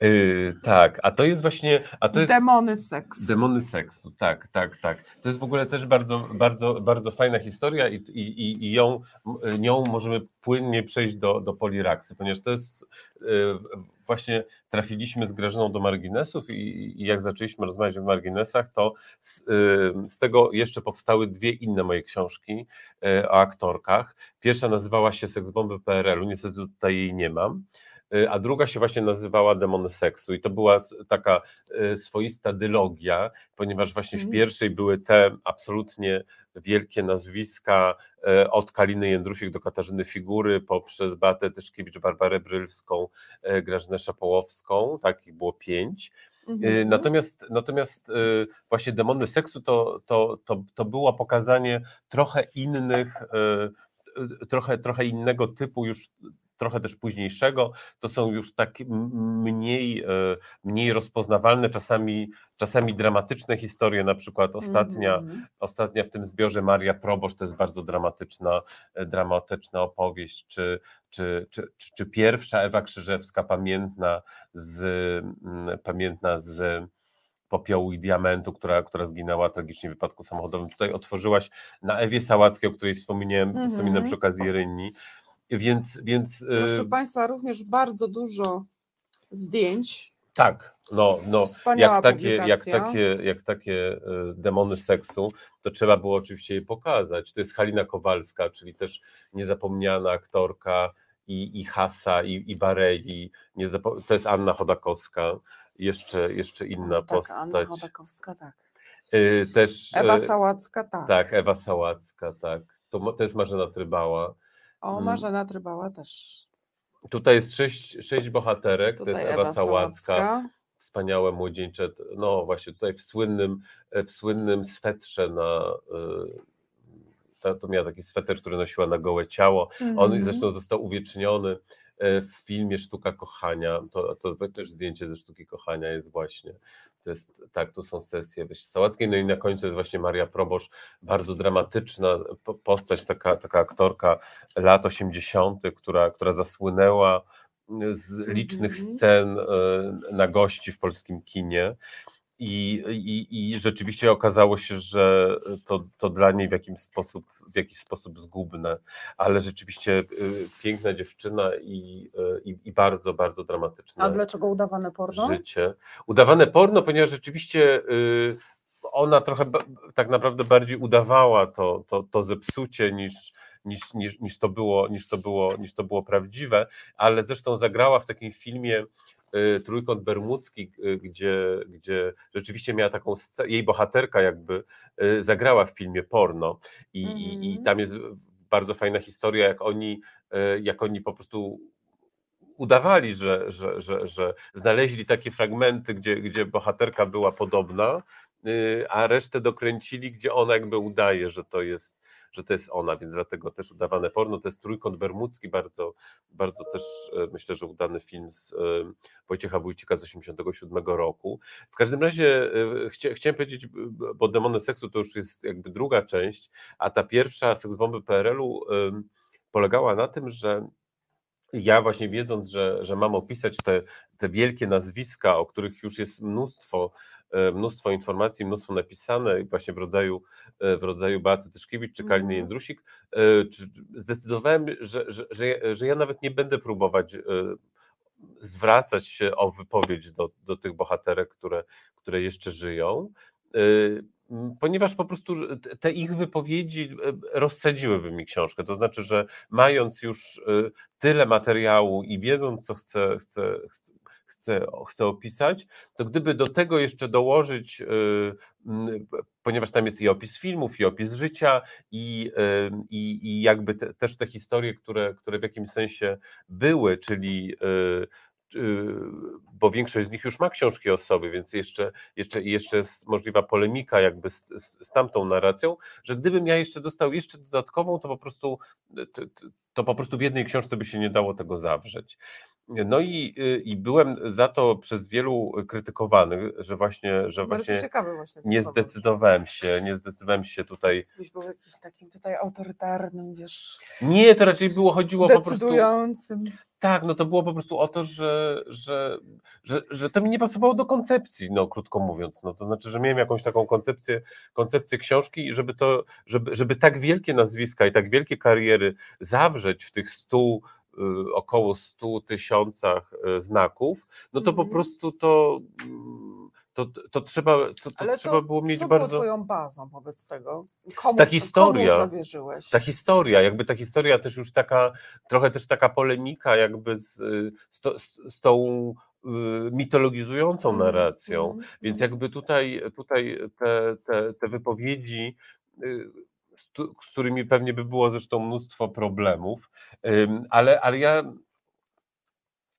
Speaker 2: Y, tak, a to jest właśnie, a to jest...
Speaker 1: Demony seks.
Speaker 2: Demony seksu, tak, tak, tak. To jest w ogóle też bardzo, bardzo, bardzo fajna historia i, i, i- ją, nią możemy płynnie przejść do, do poliraksy, ponieważ to jest y, właśnie trafiliśmy z Grażyną do marginesów i, i jak zaczęliśmy rozmawiać o marginesach, to z, y, z tego jeszcze powstały dwie inne moje książki o aktorkach. Pierwsza nazywała się Seksbomby PRL-u, niestety tutaj jej nie mam. Y, A druga się właśnie nazywała Demony Seksu, i to była taka y, swoista dylogia, ponieważ właśnie w
Speaker 1: Mhm.
Speaker 2: pierwszej były te absolutnie wielkie nazwiska e, od Kaliny Jędrusik do Katarzyny Figury, poprzez Beatę Tyszkiewicz, Barbarę Brylską, Grażynę Szapołowską, takich było pięć. Y,
Speaker 1: Mhm.
Speaker 2: Natomiast, natomiast y, właśnie demony seksu to, to, to, to było pokazanie trochę innych, y, y, trochę, trochę innego typu już trochę też późniejszego, to są już tak mniej, y, mniej rozpoznawalne, czasami, czasami dramatyczne historie, na przykład ostatnia,
Speaker 1: Mhm.
Speaker 2: ostatnia w tym zbiorze Maria Proboszcz to jest bardzo dramatyczna, e, dramatyczna opowieść, czy, czy, czy, czy, pierwsza Ewa Krzyżewska pamiętna z, mm, pamiętna z popiołu i diamentu, która, która zginęła tragicznie w wypadku samochodowym. Tutaj otworzyłaś na Ewie Sałackiej, o której wspomniałem,
Speaker 1: Mhm.
Speaker 2: wspominałem przy okazji Rynni. Więc, więc
Speaker 1: Proszę
Speaker 2: y,
Speaker 1: Państwa, również bardzo dużo zdjęć.
Speaker 2: tak, no, no
Speaker 1: Wspaniała
Speaker 2: jak takie, jak
Speaker 1: publikacja.
Speaker 2: takie, jak takie y, demony seksu, to trzeba było oczywiście je pokazać. To jest Halina Kowalska, czyli też niezapomniana aktorka i, i Hasa, i, i Barei. To jest Anna Chodakowska, jeszcze, jeszcze inna
Speaker 1: tak,
Speaker 2: postać.
Speaker 1: Anna Chodakowska, tak.
Speaker 2: Y, też,
Speaker 1: Ewa Sałacka, tak.
Speaker 2: tak, Ewa Sałacka, tak. To, to jest Marzena Trybała.
Speaker 1: O,
Speaker 2: Mm.
Speaker 1: Marzena Trybała też.
Speaker 2: Tutaj jest sześć, sześć bohaterek,
Speaker 1: Tutaj
Speaker 2: to jest Ewa,
Speaker 1: Ewa
Speaker 2: Sałacka.
Speaker 1: Sałacka.
Speaker 2: wspaniałe młodzieńcze, no właśnie tutaj w słynnym, w słynnym swetrze na, y, to, miała taki sweter, który nosiła na gołe ciało, on
Speaker 1: Mhm.
Speaker 2: zresztą został uwieczniony w filmie Sztuka Kochania, to, to też zdjęcie ze Sztuki Kochania jest właśnie, to jest, tak, to są sesje Wyś Sałackiej, no i na końcu jest właśnie Maria Probosz, bardzo dramatyczna po- postać, taka, taka aktorka lat 80., która, która zasłynęła z licznych
Speaker 1: Mhm.
Speaker 2: scen e, na gości w polskim kinie. I, i, I rzeczywiście okazało się, że to, to dla niej w jakiś sposób, w jakiś sposób zgubne, ale rzeczywiście y, piękna dziewczyna i, y, i, i bardzo, bardzo dramatyczne.
Speaker 1: A dlaczego udawane porno?
Speaker 2: Życie. Udawane porno, ponieważ rzeczywiście y, ona trochę tak naprawdę bardziej udawała to, to, to zepsucie niż, niż, niż, niż, to było, niż, to było, niż to było prawdziwe, ale zresztą zagrała w takim filmie trójkąt bermudzki, y, gdzie, gdzie rzeczywiście miała taką jej bohaterka jakby y, zagrała w filmie porno i, mm. i, i mhm. tam jest bardzo fajna historia, jak oni, jak oni po prostu udawali, że, że, że, że znaleźli takie fragmenty, gdzie, gdzie bohaterka była podobna, a resztę dokręcili, gdzie ona jakby udaje, że to jest, że to jest ona, więc dlatego też udawane porno, to jest trójkąt bermudzki, bardzo, bardzo też e, myślę, że udany film z e, Wojciecha Wójcika z 87 roku. W każdym razie e, chcia, chciałem powiedzieć, bo Demony Seksu to już jest jakby druga część, a ta pierwsza, Seks Bomby PRL-u polegała na tym, że ja właśnie wiedząc, że, że mam opisać te, te wielkie nazwiska, o których już jest mnóstwo mnóstwo informacji, mnóstwo napisane właśnie w rodzaju, e, w rodzaju Beaty Tyszkiewicz czy Kaliny mm. Jędrusik, e, zdecydowałem, że, że, że, że ja nawet nie będę próbować zwracać się o wypowiedź do, do tych bohaterek, które, które jeszcze żyją, ponieważ po prostu te ich wypowiedzi rozsadziłyby mi książkę. To znaczy, że mając już tyle materiału i wiedząc, co chcę, chcę, chcę, chcę opisać, to gdyby do tego jeszcze dołożyć, y, ponieważ tam jest i opis filmów, i opis życia, i, i, i jakby te, też te historie, które, które w jakimś sensie były, czyli y, bo większość z nich już ma książki o sobie, więc jeszcze, jeszcze, jeszcze jest możliwa polemika jakby z, z, z tamtą narracją, że gdybym ja jeszcze dostał jeszcze dodatkową, to po prostu to, to po prostu w jednej książce by się nie dało tego zawrzeć. No i, y, i byłem za to przez wielu krytykowany, że właśnie, że właśnie,
Speaker 1: właśnie
Speaker 2: nie zdecydowałem się, nie zdecydowałem się tutaj.
Speaker 1: Byś był jakiś takim tutaj autorytarnym, wiesz.
Speaker 2: Nie, to raczej było, chodziło po prostu.
Speaker 1: Decydującym.
Speaker 2: Tak, no to było po prostu o to, że, że, że, że to mi nie pasowało do koncepcji, no krótko mówiąc. No, to znaczy, że miałem jakąś taką koncepcję, koncepcję książki i żeby to, żeby, żeby tak wielkie nazwiska i tak wielkie kariery zawrzeć w tych stu około 100 tysiącach y, znaków, no to po mhm. prostu to, to, to trzeba, to, to
Speaker 1: Ale
Speaker 2: trzeba było mieć
Speaker 1: co
Speaker 2: bardzo.
Speaker 1: było twoją bazą wobec tego? Komu,
Speaker 2: ta historia,
Speaker 1: komu zawierzyłeś?
Speaker 2: Ta historia, jakby ta historia też już taka, trochę też taka polemika jakby z, z, to, z tą y, mitologizującą mhm, narracją, mm, więc mm. jakby tutaj, tutaj te, te, te wypowiedzi z, którymi pewnie by było zresztą mnóstwo problemów, ale, ale ja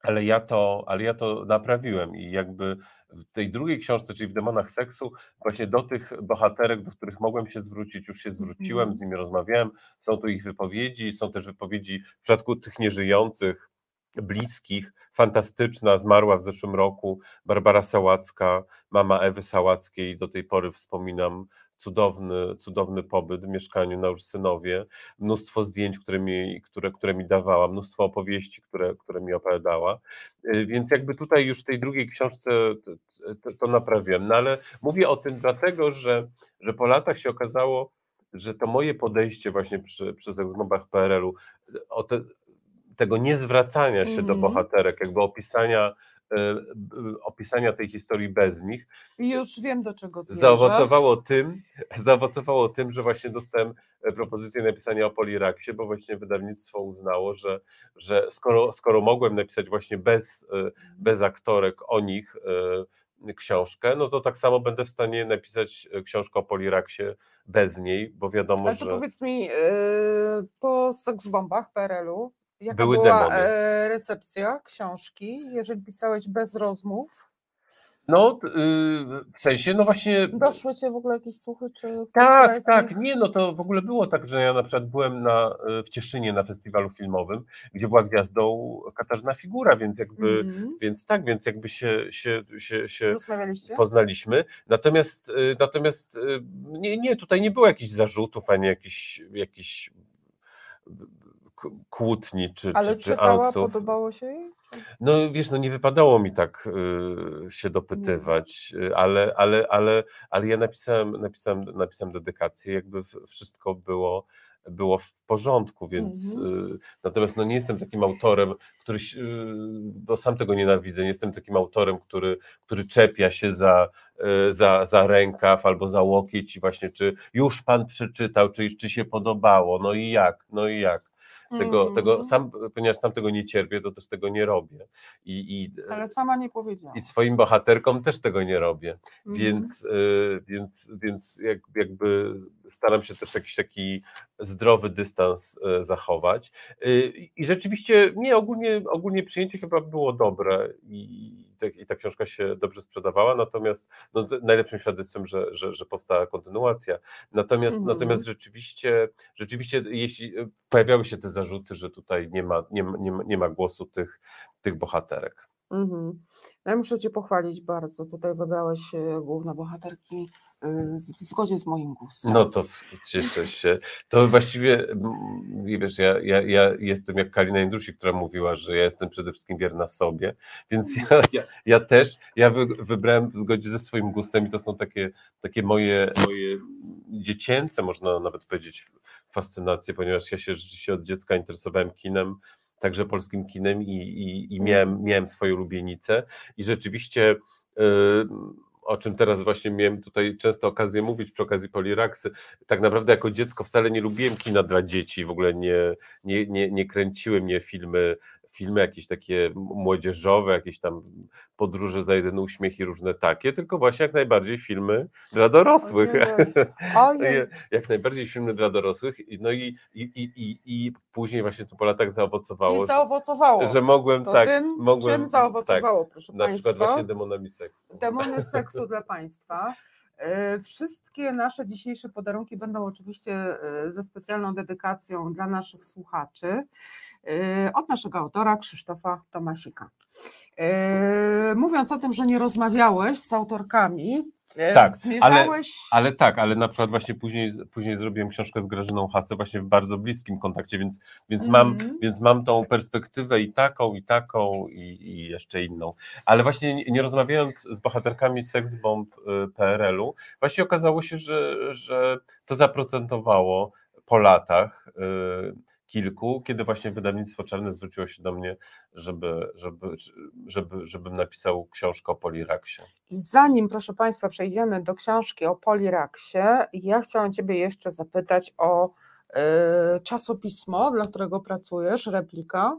Speaker 2: ale ja, to, ale ja to naprawiłem i jakby w tej drugiej książce, czyli w Demonach Seksu, właśnie do tych bohaterek, do których mogłem się zwrócić, już się zwróciłem, mhm. z nimi rozmawiałem, są tu ich wypowiedzi, są też wypowiedzi w przypadku tych nieżyjących, bliskich, fantastyczna, zmarła w zeszłym roku Barbara Sałacka, mama Ewy Sałackiej, do tej pory wspominam cudowny, cudowny pobyt w mieszkaniu na Ursynowie, mnóstwo zdjęć, które mi, które, które mi dawała, mnóstwo opowieści, które, które mi opowiadała. Y, więc jakby tutaj już w tej drugiej książce to, to naprawiłem. No ale mówię o tym dlatego, że, że po latach się okazało, że to moje podejście właśnie przy, przy rozmowach PRL-u, o te, tego niezwracania się mm -hmm. do mhm. bohaterek, jakby opisania opisania tej historii bez nich.
Speaker 1: I już wiem, do czego zmierzasz.
Speaker 2: Zaowocowało tym, [LAUGHS] zaowocowało tym, że właśnie dostałem e, propozycję napisania o Poliraksie, bo właśnie wydawnictwo uznało, że, że skoro, skoro mogłem napisać właśnie bez, e, bez aktorek o nich książkę, no to tak samo będę w stanie napisać książkę o Poliraksie bez niej, bo wiadomo,
Speaker 1: Ale to
Speaker 2: że...
Speaker 1: powiedz mi, po seksbombach PRL-u Jaka
Speaker 2: Były
Speaker 1: była
Speaker 2: demony.
Speaker 1: e, recepcja książki, jeżeli pisałeś bez rozmów?
Speaker 2: No, y, w sensie, no właśnie.
Speaker 1: Doszły cię w ogóle jakieś słuchy? Czy
Speaker 2: tak, tak. Nie, no to w ogóle było tak, że ja na przykład byłem na, y, w Cieszynie na festiwalu filmowym, gdzie była gwiazdą Katarzyna Figura, więc jakby, mm. więc tak, więc jakby się, się, się, się poznaliśmy. Natomiast, y, natomiast nie, nie, tutaj nie było jakichś zarzutów, ani jakichś, jakichś kłótni czy,
Speaker 1: Ale
Speaker 2: czy, czy
Speaker 1: czytała,
Speaker 2: ansów.
Speaker 1: podobało się jej?
Speaker 2: No wiesz, no nie wypadało mi tak y, się dopytywać, y, ale, ale, ale, ale ja napisałem, napisałem, napisałem dedykację, jakby wszystko było, było w porządku, więc y, natomiast no nie jestem takim autorem, który, bo sam tego nienawidzę, nie jestem takim autorem, który, który czepia się za, y, za, za rękaw albo za łokieć i właśnie czy już pan przeczytał, czy, czy się podobało, no i jak, no i jak. Tego, tego
Speaker 1: Mhm.
Speaker 2: sam, ponieważ sam tego nie cierpię, to też tego nie robię. I, i,
Speaker 1: Ale sama nie powiedziała.
Speaker 2: i swoim bohaterkom też tego nie robię.
Speaker 1: Mhm.
Speaker 2: Więc, y, więc, więc jak, jakby staram się też jakiś taki zdrowy dystans y, zachować. Y, I rzeczywiście nie, ogólnie, ogólnie przyjęcie chyba było dobre i, i ta książka się dobrze sprzedawała, natomiast no, z- najlepszym świadectwem, że, że, że powstała kontynuacja. Natomiast,
Speaker 1: Mhm.
Speaker 2: natomiast rzeczywiście, rzeczywiście, jeśli y, pojawiały się te zarzuty, że tutaj nie ma, nie ma, nie ma, nie ma głosu tych, tych bohaterek.
Speaker 1: Mhm. No ja muszę Cię pochwalić bardzo. Tutaj wybrałeś e, główne bohaterki e, w zgodzie z moim gustem.
Speaker 2: No to cieszę się. To właściwie, wiesz, ja, ja, ja jestem jak Kalina Jędrusik, która mówiła, że ja jestem przede wszystkim wierna sobie, więc ja, [LAUGHS] ja, ja też, ja wy, wybrałem w zgodzie ze swoim gustem i to są takie, takie moje, moje dziecięce, można nawet powiedzieć, fascynacje, ponieważ ja się rzeczywiście od dziecka interesowałem kinem, także polskim kinem i, i, i miałem, miałem swoje ulubienice i rzeczywiście y, o czym teraz właśnie miałem tutaj często okazję mówić przy okazji Poliraksy, tak naprawdę jako dziecko wcale nie lubiłem kina dla dzieci, w ogóle nie, nie, nie, nie kręciły mnie filmy, filmy jakieś takie młodzieżowe, jakieś tam podróże za jeden uśmiech i różne takie, tylko właśnie jak najbardziej filmy dla dorosłych.
Speaker 1: Ojej. [LAUGHS]
Speaker 2: Jak najbardziej filmy dla dorosłych. I- No i, i, i, i, i później właśnie to po latach zaowocowało,
Speaker 1: I zaowocowało.
Speaker 2: że mogłem
Speaker 1: to
Speaker 2: tak,
Speaker 1: tym,
Speaker 2: mogłem,
Speaker 1: czym zaowocowało, proszę
Speaker 2: tak, na przykład
Speaker 1: Państwa?
Speaker 2: właśnie demonami seksu.
Speaker 1: Demony seksu dla Państwa. [LAUGHS] E, Wszystkie nasze dzisiejsze podarunki będą oczywiście e, ze specjalną dedykacją dla naszych słuchaczy e, od naszego autora Krzysztofa Tomasika. Mówiąc o tym, że nie rozmawiałeś z autorkami,
Speaker 2: Tak,
Speaker 1: zmierzałeś.
Speaker 2: Ale tak, ale na przykład właśnie później, później zrobiłem książkę z Grażyną Hasę właśnie w bardzo bliskim kontakcie, więc, więc, mam,
Speaker 1: Mhm.
Speaker 2: więc mam tą perspektywę i taką, i taką, i, i jeszcze inną. Ale właśnie nie, rozmawiając z bohaterkami Sex Bomb y, PRL-u, właśnie okazało się, że, że to zaprocentowało po latach y, kilku, kiedy właśnie wydawnictwo Czarne zwróciło się do mnie, żeby, żeby, żeby, żebym napisał książkę o Poliraksie.
Speaker 1: I zanim, proszę Państwa, przejdziemy do książki o Poliraksie, ja chciałam Ciebie jeszcze zapytać o e, czasopismo, dla którego pracujesz, replika.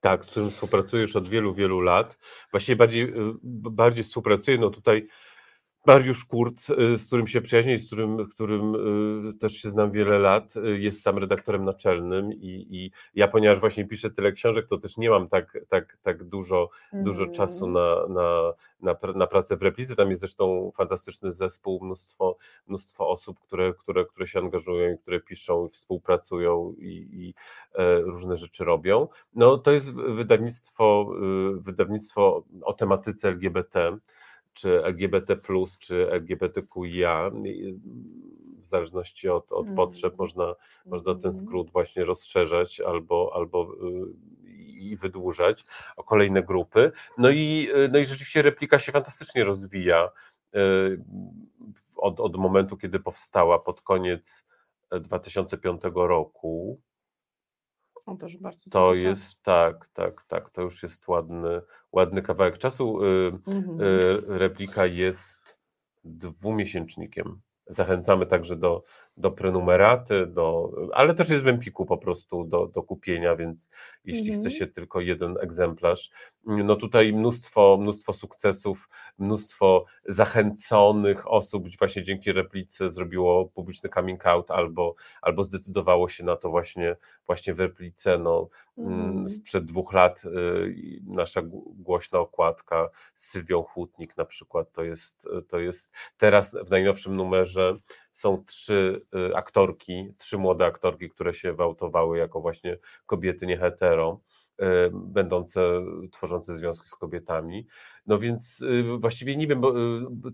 Speaker 2: Tak, z którym współpracuję już od wielu, wielu lat. Właściwie bardziej, b- bardziej współpracuję, no tutaj Mariusz Kurz, y, z którym się przyjaźnię z którym, którym y, też się znam wiele lat, y, jest tam redaktorem naczelnym i, i ja, ponieważ właśnie piszę tyle książek, to też nie mam tak, tak, tak dużo, dużo
Speaker 1: Mhm.
Speaker 2: czasu na, na, na, na pracę w replice. Tam jest zresztą fantastyczny zespół, mnóstwo, mnóstwo osób, które, które, które się angażują i które piszą i współpracują i, i e, różne rzeczy robią. No to jest wydawnictwo, wydawnictwo o tematyce LGBT, czy LGBT, czy LGBTQIA. W zależności od, od
Speaker 1: Mm.
Speaker 2: potrzeb można, można ten
Speaker 1: Mhm.
Speaker 2: skrót właśnie rozszerzać albo, albo y, i wydłużać o kolejne grupy. No i, y, no i rzeczywiście replika się fantastycznie rozwija y, od, od momentu, kiedy powstała pod koniec e, 2005 roku.
Speaker 1: O, też bardzo
Speaker 2: To
Speaker 1: czas.
Speaker 2: jest tak, tak, tak, to już jest ładny, ładny kawałek czasu. Y,
Speaker 1: Mhm.
Speaker 2: y, Replika jest dwumiesięcznikiem. Zachęcamy także do, do prenumeraty, do, ale też jest w Empiku po prostu do, do kupienia, więc jeśli
Speaker 1: Mhm.
Speaker 2: chce się tylko jeden egzemplarz, no tutaj mnóstwo, mnóstwo sukcesów, mnóstwo zachęconych osób właśnie dzięki replice zrobiło publiczny coming out albo, albo zdecydowało się na to właśnie, właśnie w replice. No,
Speaker 1: Mhm.
Speaker 2: Mm, Sprzed dwóch lat y, nasza głośna okładka z Sylwią Hutnik na przykład to jest, to jest teraz w najnowszym numerze są trzy y, aktorki, trzy młode aktorki, które się wyautowały jako właśnie kobiety nie hetero będące, tworzące związki z kobietami. No więc właściwie nie wiem, bo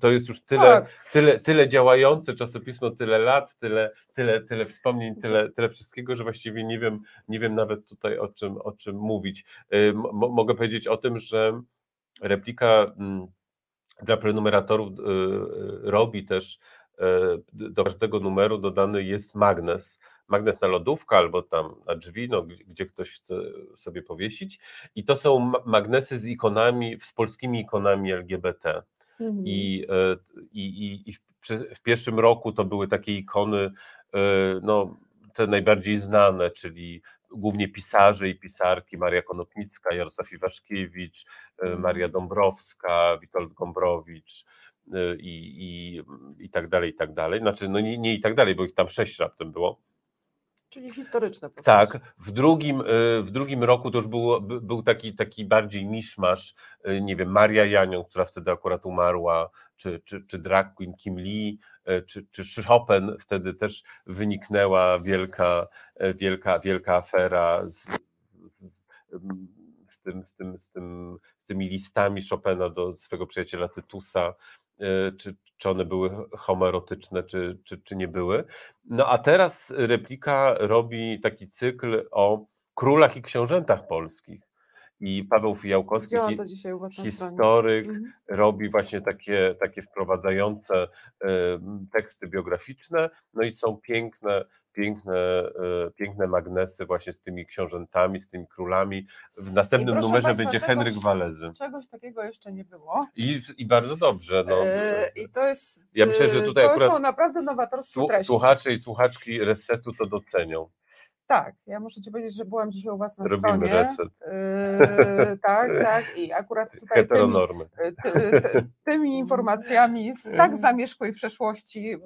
Speaker 2: to jest już tyle, tak. tyle, tyle działające czasopismo, tyle lat, tyle, tyle, tyle wspomnień, tyle, tyle wszystkiego, że właściwie nie wiem, nie wiem nawet tutaj o czym, o czym mówić. mogę powiedzieć o tym, że replika mm, dla prenumeratorów robi też do każdego numeru dodany jest magnes. Magnes na lodówkę albo tam na drzwi, no, gdzie ktoś chce sobie powiesić. I to są magnesy z ikonami, z polskimi ikonami LGBT. Mhm. I, e, i, i, i w, w pierwszym roku to były takie ikony, e, no, te najbardziej znane, czyli głównie pisarze i pisarki, Maria Konopnicka, Jarosław Iwaszkiewicz, e, mhm. Maria Dąbrowska, Witold Gombrowicz, i, i, i tak dalej, i tak dalej. Znaczy, no nie, nie i tak dalej, bo ich tam sześć raptem było.
Speaker 1: Czyli historyczne
Speaker 2: postacie. Tak. W drugim, y, w drugim roku to już był, był taki, taki bardziej miszmasz, y, nie wiem, Maria Janią, która wtedy akurat umarła, czy, czy, czy drag queen Kim Lee, czy, czy Chopin, wtedy też wyniknęła wielka, wielka, wielka afera z, z, tym, z, tym, z, tym, z tymi listami Chopina do swojego przyjaciela Tytusa, czy, czy one były homoerotyczne, czy, czy, czy nie były. No a teraz replika robi taki cykl o królach i książętach polskich. I Paweł Fijałkowski, historyk, mhm. robi właśnie takie, takie wprowadzające teksty biograficzne, no i są piękne piękne, e, piękne magnesy właśnie z tymi książętami, z tymi królami. W następnym numerze Państwa, będzie czegoś, Henryk Walezy.
Speaker 1: Czegoś takiego jeszcze nie było.
Speaker 2: I, i bardzo dobrze. No. E,
Speaker 1: I to jest. Ja myślę, że tutaj to akurat są naprawdę nowatorskie treści.
Speaker 2: Słuchacze i słuchaczki resetu to docenią.
Speaker 1: Tak, ja muszę Ci powiedzieć, że byłam dzisiaj u Was na
Speaker 2: Robimy
Speaker 1: stronie.
Speaker 2: reset.
Speaker 1: Yy, tak, tak. I akurat [LAUGHS] tutaj tymi, ty, ty, tymi informacjami z tak [LAUGHS] zamierzchłej przeszłości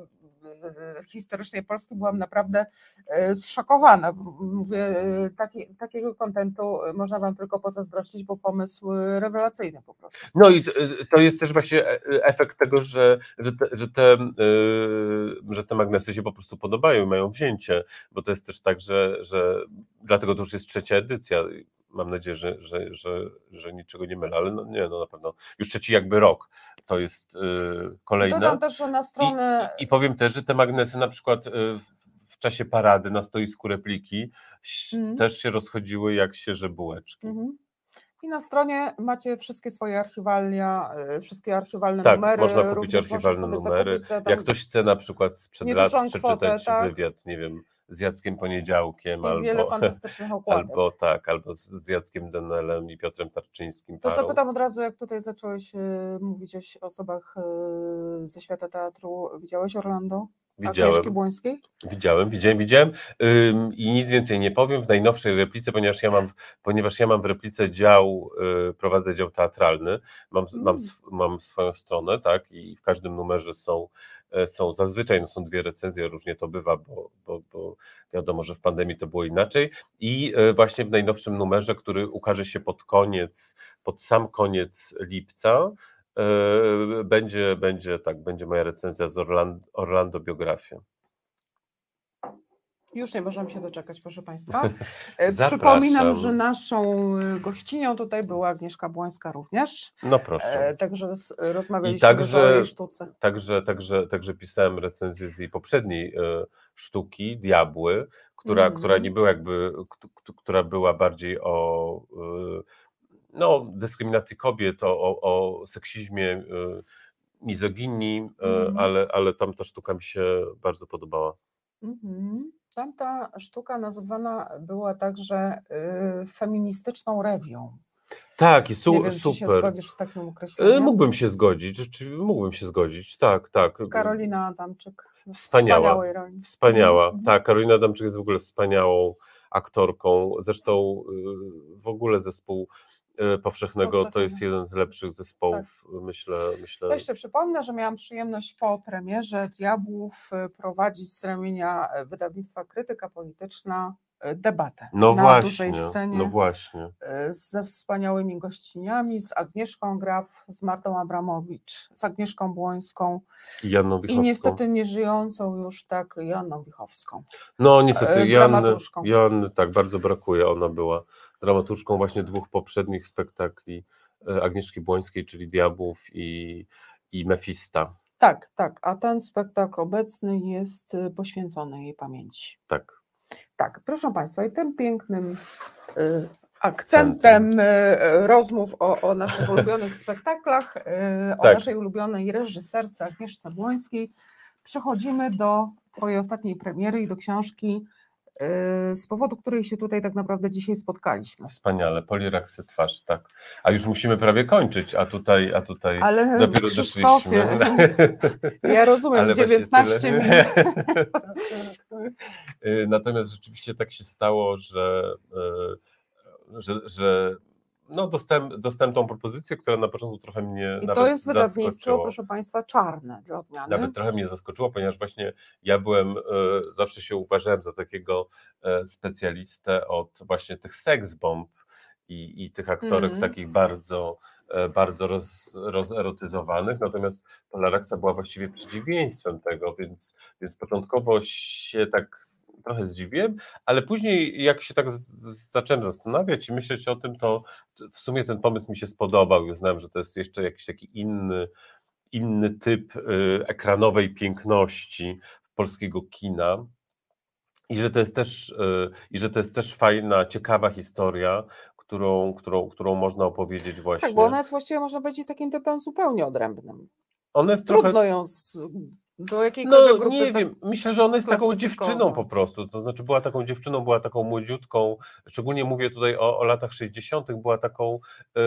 Speaker 1: historycznej Polski byłam naprawdę e, zszokowana. Mówię, e, taki, takiego kontentu można Wam tylko pozazdrościć, bo pomysł rewelacyjny po prostu.
Speaker 2: No i to jest też właśnie e, efekt tego, że, że, te, że, te, że te magnesy się po prostu podobają i mają wzięcie, bo to jest też tak, że, że dlatego to już jest trzecia edycja mam nadzieję, że, że, że, że niczego nie mylę, ale no, nie, no na pewno już trzeci jakby rok to jest yy, kolejne.
Speaker 1: Dodam też, że na stronę...
Speaker 2: I, I, powiem też, że te magnesy na przykład yy, w czasie parady na stoisku repliki mm. też się rozchodziły jak świeże bułeczki. Mm -hmm.
Speaker 1: I na stronie macie wszystkie swoje archiwalia, y, wszystkie archiwalne tak, numery.
Speaker 2: można kupić archiwalne numery. Jak ktoś chce na przykład sprzed lat przeczytać kwotę, tak? wywiad, nie wiem, z Jackiem Poniedziałkiem,
Speaker 1: I [LAUGHS] okładek.
Speaker 2: albo tak, albo z Jackiem Denelem i Piotrem Tarczyńskim.
Speaker 1: To zapytam od razu, jak tutaj zacząłeś y, mówić o osobach y, ze świata teatru, widziałeś Orlando? Widziałem. Agnieszki Błońskiej?
Speaker 2: Widziałem, widziałem, widziałem ym, i nic więcej nie powiem w najnowszej replice, ponieważ ja mam, ponieważ ja mam w replice dział, y, prowadzę dział teatralny, mam, mm. mam, mam swoją stronę, tak, i w każdym numerze są są zazwyczaj, no są dwie recenzje, różnie to bywa, bo, bo, bo wiadomo, że w pandemii to było inaczej i e, właśnie w najnowszym numerze, który ukaże się pod koniec, pod sam koniec lipca, e, będzie, będzie tak, będzie moja recenzja z Orlando, Orlando.
Speaker 1: Już nie możemy się doczekać, proszę Państwa. [LAUGHS] E, przypominam, że naszą e, gościnią tutaj była Agnieszka Błońska również.
Speaker 2: No proszę.
Speaker 1: E, także rozmawialiśmy także, o jej sztuce.
Speaker 2: Także, także, także pisałem recenzję z jej poprzedniej sztuki, Diabły, która, mm. która nie była jakby, która była bardziej o no, dyskryminacji kobiet, o, o, o seksizmie, mizoginii, mm. ale, ale tam ta sztuka mi się bardzo podobała.
Speaker 1: Mm Tamta sztuka nazywana była także y, feministyczną rewią.
Speaker 2: Tak, i su
Speaker 1: Nie wiem,
Speaker 2: super.
Speaker 1: Czy się zgodzisz z takim określeniem?
Speaker 2: Y, mógłbym się zgodzić, mógłbym się zgodzić, tak, tak.
Speaker 1: Karolina Adamczyk.
Speaker 2: Wspaniała. Wspaniała. Mhm. Tak, Karolina Adamczyk jest w ogóle wspaniałą aktorką. Zresztą y, w ogóle zespół E, powszechnego to jest jeden z lepszych zespołów, tak. myślę, myślę.
Speaker 1: Ja jeszcze przypomnę, że miałam przyjemność po premierze Diabłów e, prowadzić z ramienia e, wydawnictwa Krytyka Polityczna debatę
Speaker 2: no
Speaker 1: na
Speaker 2: właśnie,
Speaker 1: dużej scenie
Speaker 2: no właśnie.
Speaker 1: ze wspaniałymi gościniami, z Agnieszką Graf, z Martą Abramowicz, z Agnieszką Błońską
Speaker 2: i Janną Wichowską.
Speaker 1: I niestety nieżyjącą już tak Janną Wichowską.
Speaker 2: No niestety Janny, Janny tak bardzo brakuje, ona była dramaturżką właśnie dwóch poprzednich spektakli e, Agnieszki Błońskiej, czyli Diabłów i, i Mefista.
Speaker 1: Tak, tak. A ten spektakl obecny jest y, poświęcony jej pamięci.
Speaker 2: Tak.
Speaker 1: Tak, proszę Państwa, i tym pięknym y, akcentem y, rozmów o, o naszych ulubionych [LAUGHS] spektaklach, y, o
Speaker 2: Tak.
Speaker 1: naszej ulubionej reżyserce Agnieszce Błońskiej, przechodzimy do Twojej ostatniej premiery i do książki, z powodu której się tutaj tak naprawdę dzisiaj spotkaliśmy.
Speaker 2: Wspaniale, poliraksy twarz, tak. A już musimy prawie kończyć, a tutaj, a tutaj
Speaker 1: Ale
Speaker 2: dopiero
Speaker 1: Krzysztofie, [LAUGHS] ja rozumiem,
Speaker 2: Ale właśnie
Speaker 1: 19
Speaker 2: tyle.
Speaker 1: minut. [LAUGHS]
Speaker 2: Y, Natomiast rzeczywiście tak się stało, że, y, że, że no dostałem tą propozycję, która na początku trochę mnie
Speaker 1: I
Speaker 2: nawet
Speaker 1: to jest wydawnictwo,
Speaker 2: zaskoczyło.
Speaker 1: proszę Państwa, czarne dla odmiany.
Speaker 2: Nawet trochę mnie zaskoczyło, ponieważ właśnie ja byłem, e, zawsze się uważałem za takiego e, specjalistę od właśnie tych seksbomb i, i tych aktorek
Speaker 1: Mhm.
Speaker 2: takich bardzo, e, bardzo roz, rozerotyzowanych, natomiast Polaraksa była właściwie przeciwieństwem tego, więc, więc początkowo się tak trochę zdziwiłem, ale później jak się tak zacząłem zastanawiać i myśleć o tym, to w sumie ten pomysł mi się spodobał i uznałem, że to jest jeszcze jakiś taki inny, inny typ y, ekranowej piękności polskiego kina. I że to jest też, y, i że to jest też fajna, ciekawa historia, którą, którą, którą można opowiedzieć właśnie.
Speaker 1: Tak, bo ona jest właściwie, można powiedzieć, takim typem zupełnie odrębnym.
Speaker 2: Ona jest
Speaker 1: Trudno
Speaker 2: trochę.
Speaker 1: ją z, do jakiejkolwiek
Speaker 2: No
Speaker 1: grupy
Speaker 2: nie wiem, myślę, że ona jest taką dziewczyną po prostu, to znaczy była taką dziewczyną, była taką młodziutką, szczególnie mówię tutaj o, o latach 60., była taką e,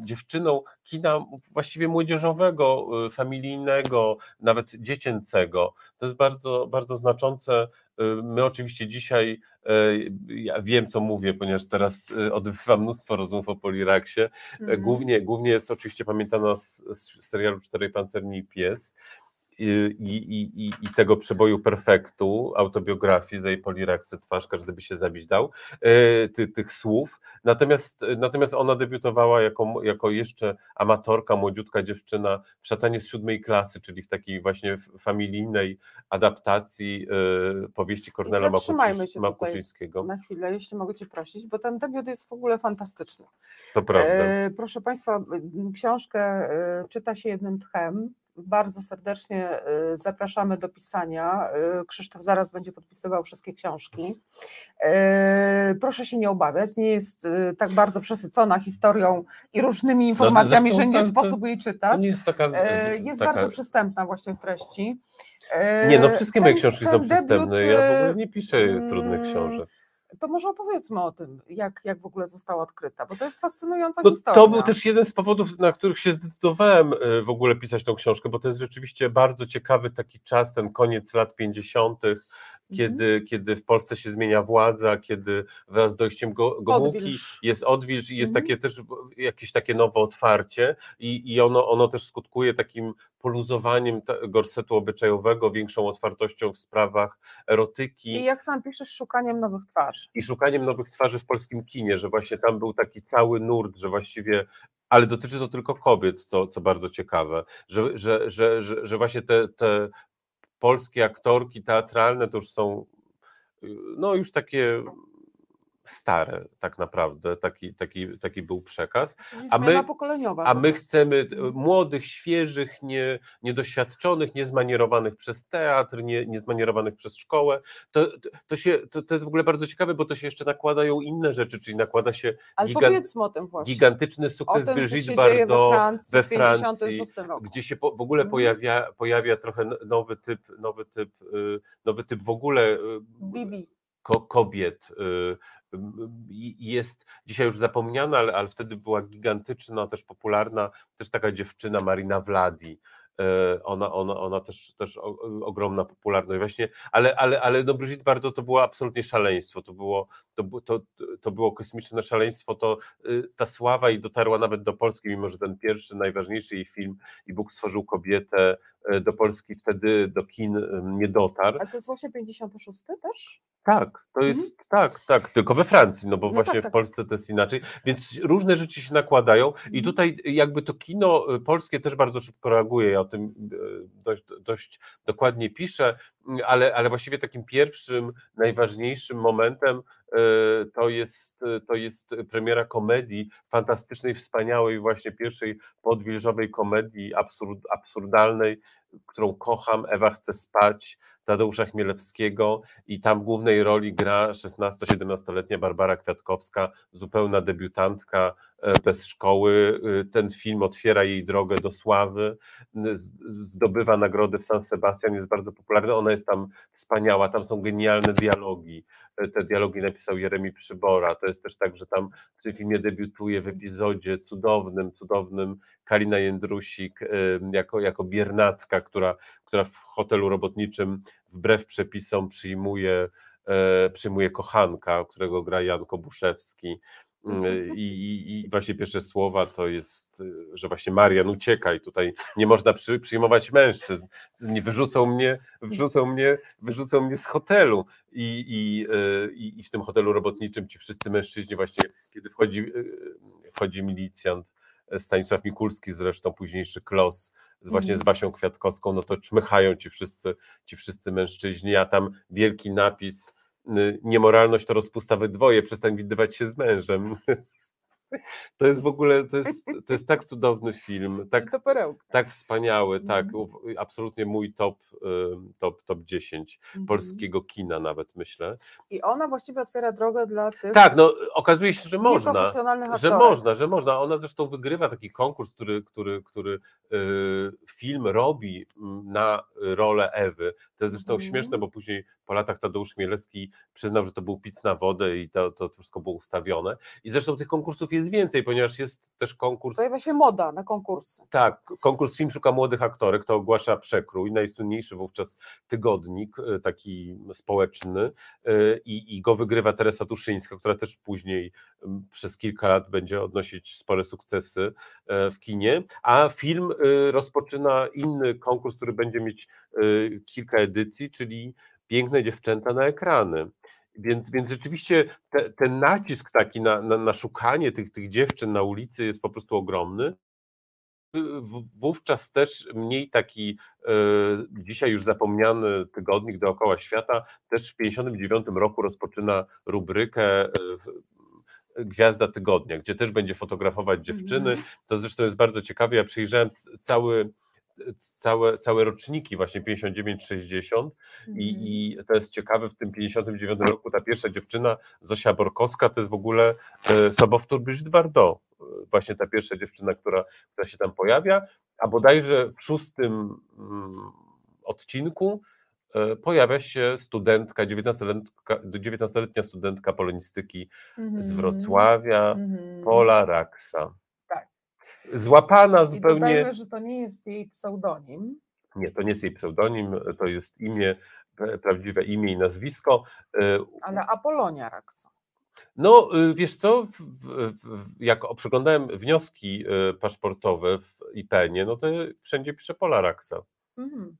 Speaker 2: dziewczyną kina właściwie młodzieżowego, e, familijnego, nawet dziecięcego. To jest bardzo, bardzo znaczące. E, My oczywiście dzisiaj, e, ja wiem co mówię, ponieważ teraz e, odbywam mnóstwo rozmów o Poliraksie,
Speaker 1: Mhm.
Speaker 2: Głównie, głównie jest oczywiście pamiętana z, z serialu Czterej Pancerni i Pies i, i, i, i tego przeboju perfektu, autobiografii z jej Polirakse twarz, każdy by się zabić dał, e, ty, tych słów. Natomiast, natomiast ona debiutowała jako, jako jeszcze amatorka, młodziutka dziewczyna w Szatanie z siódmej klasy, czyli w takiej właśnie familijnej adaptacji e, powieści Kornela. Makuszyńskiego.
Speaker 1: Na chwilę, jeśli mogę Cię prosić, bo ten debiut jest w ogóle fantastyczny.
Speaker 2: To prawda.
Speaker 1: E, proszę Państwa, książkę e, czyta się jednym tchem. Bardzo serdecznie e, zapraszamy do pisania. E, Krzysztof zaraz będzie podpisywał wszystkie książki. E, Proszę się nie obawiać, nie jest tak bardzo przesycona historią i różnymi informacjami,
Speaker 2: zresztą
Speaker 1: że nie sposób jej czytać.
Speaker 2: jest taka.
Speaker 1: Jest
Speaker 2: taka...
Speaker 1: bardzo przystępna właśnie w treści.
Speaker 2: Nie, no wszystkie moje
Speaker 1: ten-
Speaker 2: książki
Speaker 1: ten
Speaker 2: są
Speaker 1: debiut,
Speaker 2: przystępne. Ja w ogóle nie piszę trudnych książek.
Speaker 1: To może opowiedzmy o tym, jak, jak w ogóle została odkryta, bo to jest fascynująca
Speaker 2: No,
Speaker 1: historia.
Speaker 2: to był też jeden z powodów, na których się zdecydowałem e, w ogóle pisać tą książkę, bo to jest rzeczywiście bardzo ciekawy taki czas, ten koniec lat 50., kiedy, kiedy w Polsce się zmienia władza, kiedy wraz z dojściem go, Gomułki
Speaker 1: Odwilż.
Speaker 2: jest odwilż i jest
Speaker 1: Mhm.
Speaker 2: takie też jakieś takie nowe otwarcie i, i ono, ono też skutkuje takim poluzowaniem gorsetu obyczajowego, większą otwartością w sprawach erotyki.
Speaker 1: I jak sam piszesz, szukaniem nowych twarzy.
Speaker 2: i szukaniem nowych twarzy w polskim kinie, że właśnie tam był taki cały nurt, że właściwie, ale dotyczy to tylko kobiet, co, co bardzo ciekawe, że, że, że, że, że właśnie te, te polskie aktorki teatralne to już są y, no już takie stare tak naprawdę, taki, taki, taki był przekaz.
Speaker 1: Czyli
Speaker 2: A my-
Speaker 1: pokoleniowa.
Speaker 2: A
Speaker 1: po
Speaker 2: my chcemy e, młodych, świeżych, nie, niedoświadczonych, niezmanierowanych przez teatr, nie, niezmanierowanych przez szkołę. To, to, się, to, to jest w ogóle bardzo ciekawe, bo to się jeszcze nakładają inne rzeczy, czyli nakłada się
Speaker 1: Ale
Speaker 2: gigant-
Speaker 1: powiedzmy o tym właśnie.
Speaker 2: gigantyczny sukces
Speaker 1: tym,
Speaker 2: Brigitte
Speaker 1: dzieje we
Speaker 2: Bardot,
Speaker 1: Francji
Speaker 2: we
Speaker 1: w 56
Speaker 2: Francji,
Speaker 1: roku.
Speaker 2: gdzie się po, w ogóle
Speaker 1: Mhm.
Speaker 2: pojawia, pojawia trochę nowy typ, nowy typ, y, nowy typ w ogóle y,
Speaker 1: Bibi.
Speaker 2: Ko, kobiet. y, Jest dzisiaj już zapomniana, ale, ale wtedy była gigantyczna, też popularna, też taka dziewczyna Marina Vladi. y, Ona, ona, ona też, też ogromna popularność właśnie, ale, ale, ale no Brigitte Bardot to było absolutnie szaleństwo, to było, to, to, to było kosmiczne szaleństwo, to y, ta sława i dotarła nawet do Polski, mimo że ten pierwszy, najważniejszy jej film i Bóg stworzył kobietę do Polski wtedy do kin y, nie dotarł.
Speaker 1: Ale to jest właśnie 56 też?
Speaker 2: Tak, to jest tak, tak, tylko we Francji, no bo
Speaker 1: Mhm. No
Speaker 2: właśnie
Speaker 1: tak,
Speaker 2: w
Speaker 1: tak.
Speaker 2: Polsce to jest inaczej, więc różne rzeczy się nakładają i
Speaker 1: Mhm.
Speaker 2: tutaj jakby to kino y, polskie też bardzo szybko reaguje, ja o tym dość, dość dokładnie piszę, ale, ale właściwie takim pierwszym, najważniejszym momentem e, to jest, to jest premiera komedii, fantastycznej, wspaniałej, właśnie pierwszej podwilżowej komedii absurd, absurdalnej, którą kocham, Ewa chce spać, Tadeusza Chmielewskiego i tam w głównej roli gra 16-17-letnia Barbara Kwiatkowska, zupełna debiutantka e, bez szkoły. Ten film otwiera jej drogę do sławy, zdobywa nagrody w San Sebastian, jest bardzo popularny, ona jest tam wspaniała, tam są genialne dialogi. Te dialogi napisał Jeremi Przybora. To jest też tak, że tam w tym filmie debiutuje w epizodzie cudownym, cudownym Kalina Jędrusik jako, jako biernacka, która, która w hotelu robotniczym wbrew przepisom przyjmuje, e, przyjmuje kochanka, którego gra Jan Kobuszewski. Mm, I, i, I, właśnie pierwsze słowa to jest, że właśnie Marian uciekaj, tutaj nie można przy, przyjmować mężczyzn, nie wyrzucą mnie, wyrzucą mnie, wyrzucą mnie z hotelu. I, i, e, i, w tym hotelu robotniczym ci wszyscy mężczyźni właśnie, kiedy wchodzi, e, wchodzi milicjant, Stanisław Mikulski zresztą, późniejszy Klos, z właśnie z mhm. Wasią Kwiatkowską, no to czmychają ci wszyscy, ci wszyscy mężczyźni, a tam wielki napis niemoralność to rozpusta we dwoje, przestań widywać się z mężem. [LAUGHS] [LAUGHS] To jest w ogóle, to jest, to jest tak cudowny film, [LAUGHS] tak, tak wspaniały, tak, mm. absolutnie mój top, top, top 10 mm. polskiego kina nawet myślę.
Speaker 1: I ona właściwie otwiera drogę dla tych
Speaker 2: Tak, no okazuje się, że można, że można, że można. Ona zresztą wygrywa taki konkurs, który, który, który y, film robi na rolę Ewy. To jest zresztą mm. śmieszne, bo później po latach Tadeusz Mielewski przyznał, że to był pic na wodę i to, to wszystko było ustawione. I zresztą tych konkursów jest więcej, ponieważ jest też konkurs.
Speaker 1: Pojawia się moda na konkursy.
Speaker 2: Tak, konkurs Film szuka młodych aktorek, to ogłasza Przekrój, najsłynniejszy wówczas tygodnik, e, taki społeczny, e, i, i go wygrywa Teresa Tuszyńska, która też później przez kilka lat będzie odnosić spore sukcesy e, w kinie. A film rozpoczyna inny konkurs, który będzie mieć kilka edycji, czyli Piękne dziewczęta na ekrany. Więc, więc rzeczywiście te, ten nacisk taki na, na, na szukanie tych, tych dziewczyn na ulicy jest po prostu ogromny. Wówczas też mniej taki e, dzisiaj już zapomniany tygodnik dookoła świata też w 1959 roku rozpoczyna rubrykę e, Gwiazda Tygodnia, gdzie też będzie fotografować dziewczyny. Mhm. To zresztą jest bardzo ciekawe. Ja przyjrzałem cały całe, całe roczniki, właśnie 59-60 mm. i, mhm. i to jest ciekawe, w tym 59 roku ta pierwsza dziewczyna, Zosia Borkowska, to jest w ogóle e, sobowtór Brigitte Bardot, e, właśnie ta pierwsza dziewczyna, która, która się tam pojawia, a bodajże w szóstym mm, odcinku e, pojawia się studentka, 19-letnia studentka polonistyki mm z mhm. Wrocławia, -hmm. Pola Raksa złapana zupełnie. I
Speaker 1: dodajmy, że to nie jest jej pseudonim.
Speaker 2: Nie, to nie jest jej pseudonim, to jest imię, prawdziwe imię i nazwisko.
Speaker 1: E, Ale Apolonia Raksa.
Speaker 2: No, y, wiesz co, jak przeglądałem wnioski paszportowe w IPN-ie, no to wszędzie pisze Pola Raksa. Mhm.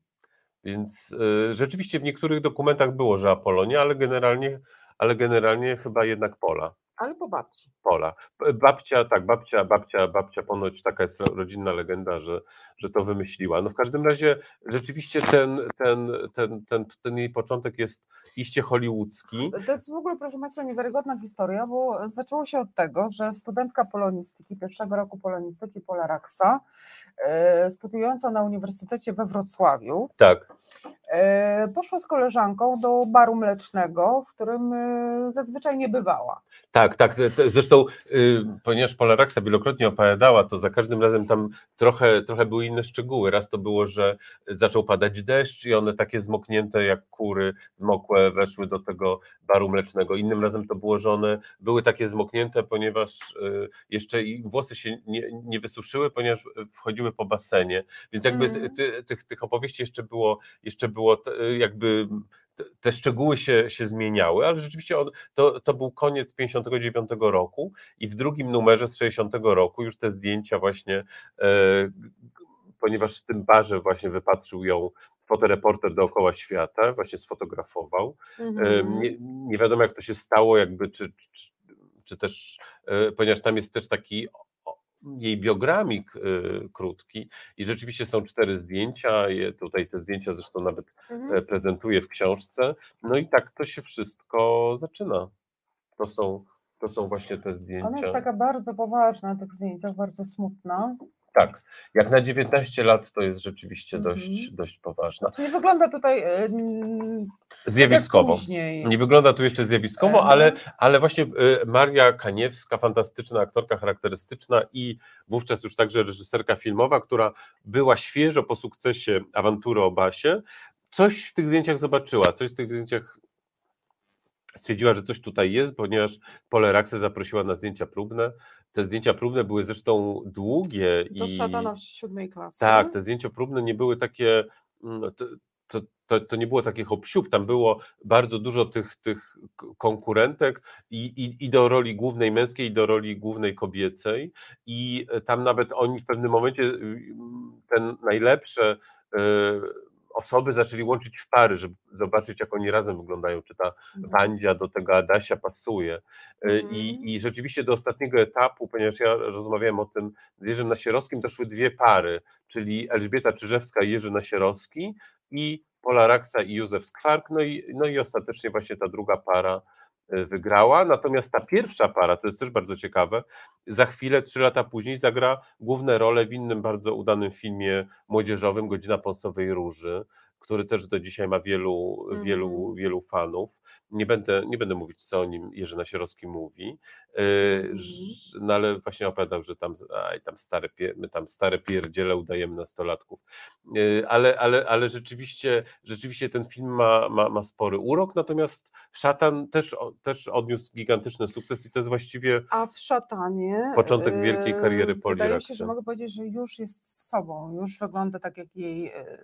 Speaker 2: Więc rzeczywiście w niektórych dokumentach było, że Apolonia, ale generalnie, ale generalnie chyba jednak Pola.
Speaker 1: Ale po babci.
Speaker 2: Pola. Babcia, tak, babcia, babcia, babcia ponoć taka jest rodzinna legenda, że, że to wymyśliła. No w każdym razie rzeczywiście ten, ten, ten, ten, ten jej początek jest iście hollywoodzki.
Speaker 1: To jest w ogóle, proszę Państwa, niewiarygodna historia, bo zaczęło się od tego, że studentka polonistyki, pierwszego roku polonistyki Pola Raksa, e, studiująca na Uniwersytecie we Wrocławiu,
Speaker 2: tak.
Speaker 1: E, poszła z koleżanką do baru mlecznego, w którym e, zazwyczaj nie bywała.
Speaker 2: Tak, tak. Zresztą, y, ponieważ Pola Raksa wielokrotnie opowiadała, to za każdym razem tam trochę, trochę były inne szczegóły. Raz to było, że zaczął padać deszcz i one takie zmoknięte jak kury, zmokłe, weszły do tego baru mlecznego. Innym razem to było, że one były takie zmoknięte, ponieważ y, jeszcze i włosy się nie, nie wysuszyły, ponieważ wchodziły po basenie. Więc jakby mm. tych, tych opowieści jeszcze było, jeszcze było jakby te szczegóły się, się zmieniały, ale rzeczywiście to, to był koniec 59 roku i w drugim numerze z 60 roku już te zdjęcia właśnie, e, ponieważ w tym barze właśnie wypatrzył ją fotoreporter dookoła świata, właśnie sfotografował. Mhm. Nie, nie, wiadomo jak to się stało, jakby czy, czy, czy też, e, ponieważ tam jest też taki jej biogramik y, krótki i rzeczywiście są cztery zdjęcia, tutaj te zdjęcia zresztą nawet
Speaker 1: Mhm.
Speaker 2: e, prezentuje w książce, no i tak to się wszystko zaczyna. To są, to są właśnie te
Speaker 3: Ona jest
Speaker 2: zdjęcia.
Speaker 3: taka bardzo poważna na tych zdjęciach, bardzo smutna.
Speaker 2: Tak, jak na 19 lat to jest rzeczywiście
Speaker 3: Mhm.
Speaker 2: dość, dość poważna.
Speaker 3: Nie wygląda tutaj e,
Speaker 2: Zjawiskowo. Nie wygląda tu jeszcze zjawiskowo,
Speaker 3: Mhm.
Speaker 2: ale, ale właśnie y, Maria Kaniewska, fantastyczna aktorka charakterystyczna i wówczas już także reżyserka filmowa, która była świeżo po sukcesie awantury o Basie, coś w tych zdjęciach zobaczyła, coś w tych zdjęciach stwierdziła, że coś tutaj jest, ponieważ Pole Raksę zaprosiła na zdjęcia próbne. Te zdjęcia próbne były zresztą długie
Speaker 1: To
Speaker 2: i
Speaker 1: szatana siódmej klasy.
Speaker 2: tak, te zdjęcia próbne nie były takie, mm, to, to, to, to nie było takich obsiób, tam było bardzo dużo tych, tych konkurentek i, i, i do roli głównej męskiej, i do roli głównej kobiecej i e, tam nawet oni w pewnym momencie y, mm, ten najlepsze e, osoby zaczęli łączyć w pary, żeby zobaczyć jak oni razem wyglądają, czy ta
Speaker 3: Mhm.
Speaker 2: Wandzia do tego Adasia pasuje. Y,
Speaker 1: Mhm.
Speaker 2: I, I rzeczywiście do ostatniego etapu, ponieważ ja rozmawiałem o tym z Jerzym Nasierowskim, doszły dwie pary, czyli Elżbieta Czyżewska i Jerzy Nasierowski i Pola Raksa i Józef Skwark, no i, no i ostatecznie właśnie ta druga para wygrała, natomiast ta pierwsza para, to jest też bardzo ciekawe, za chwilę, trzy lata później zagra główne role w innym bardzo udanym filmie młodzieżowym Godzina Pąsowej Róży, który też do dzisiaj ma wielu,
Speaker 1: Mhm.
Speaker 2: wielu, wielu fanów. Nie będę, nie będę mówić, co o nim Jerzy Nasierowski mówi, yy,
Speaker 1: Mhm.
Speaker 2: no ale właśnie opowiadał, że tam, aj, tam stare, my tam stare pierdziele udajemy nastolatków. Yy, Ale, ale, ale rzeczywiście, rzeczywiście ten film ma, ma, ma spory urok, natomiast Szatan też, też odniósł gigantyczny sukces i to jest właściwie
Speaker 1: A w szatanie.
Speaker 2: Początek
Speaker 1: e,
Speaker 2: wielkiej kariery Poli
Speaker 3: Wydaje się, że mogę powiedzieć, że już jest sobą, już wygląda tak, jak jej e,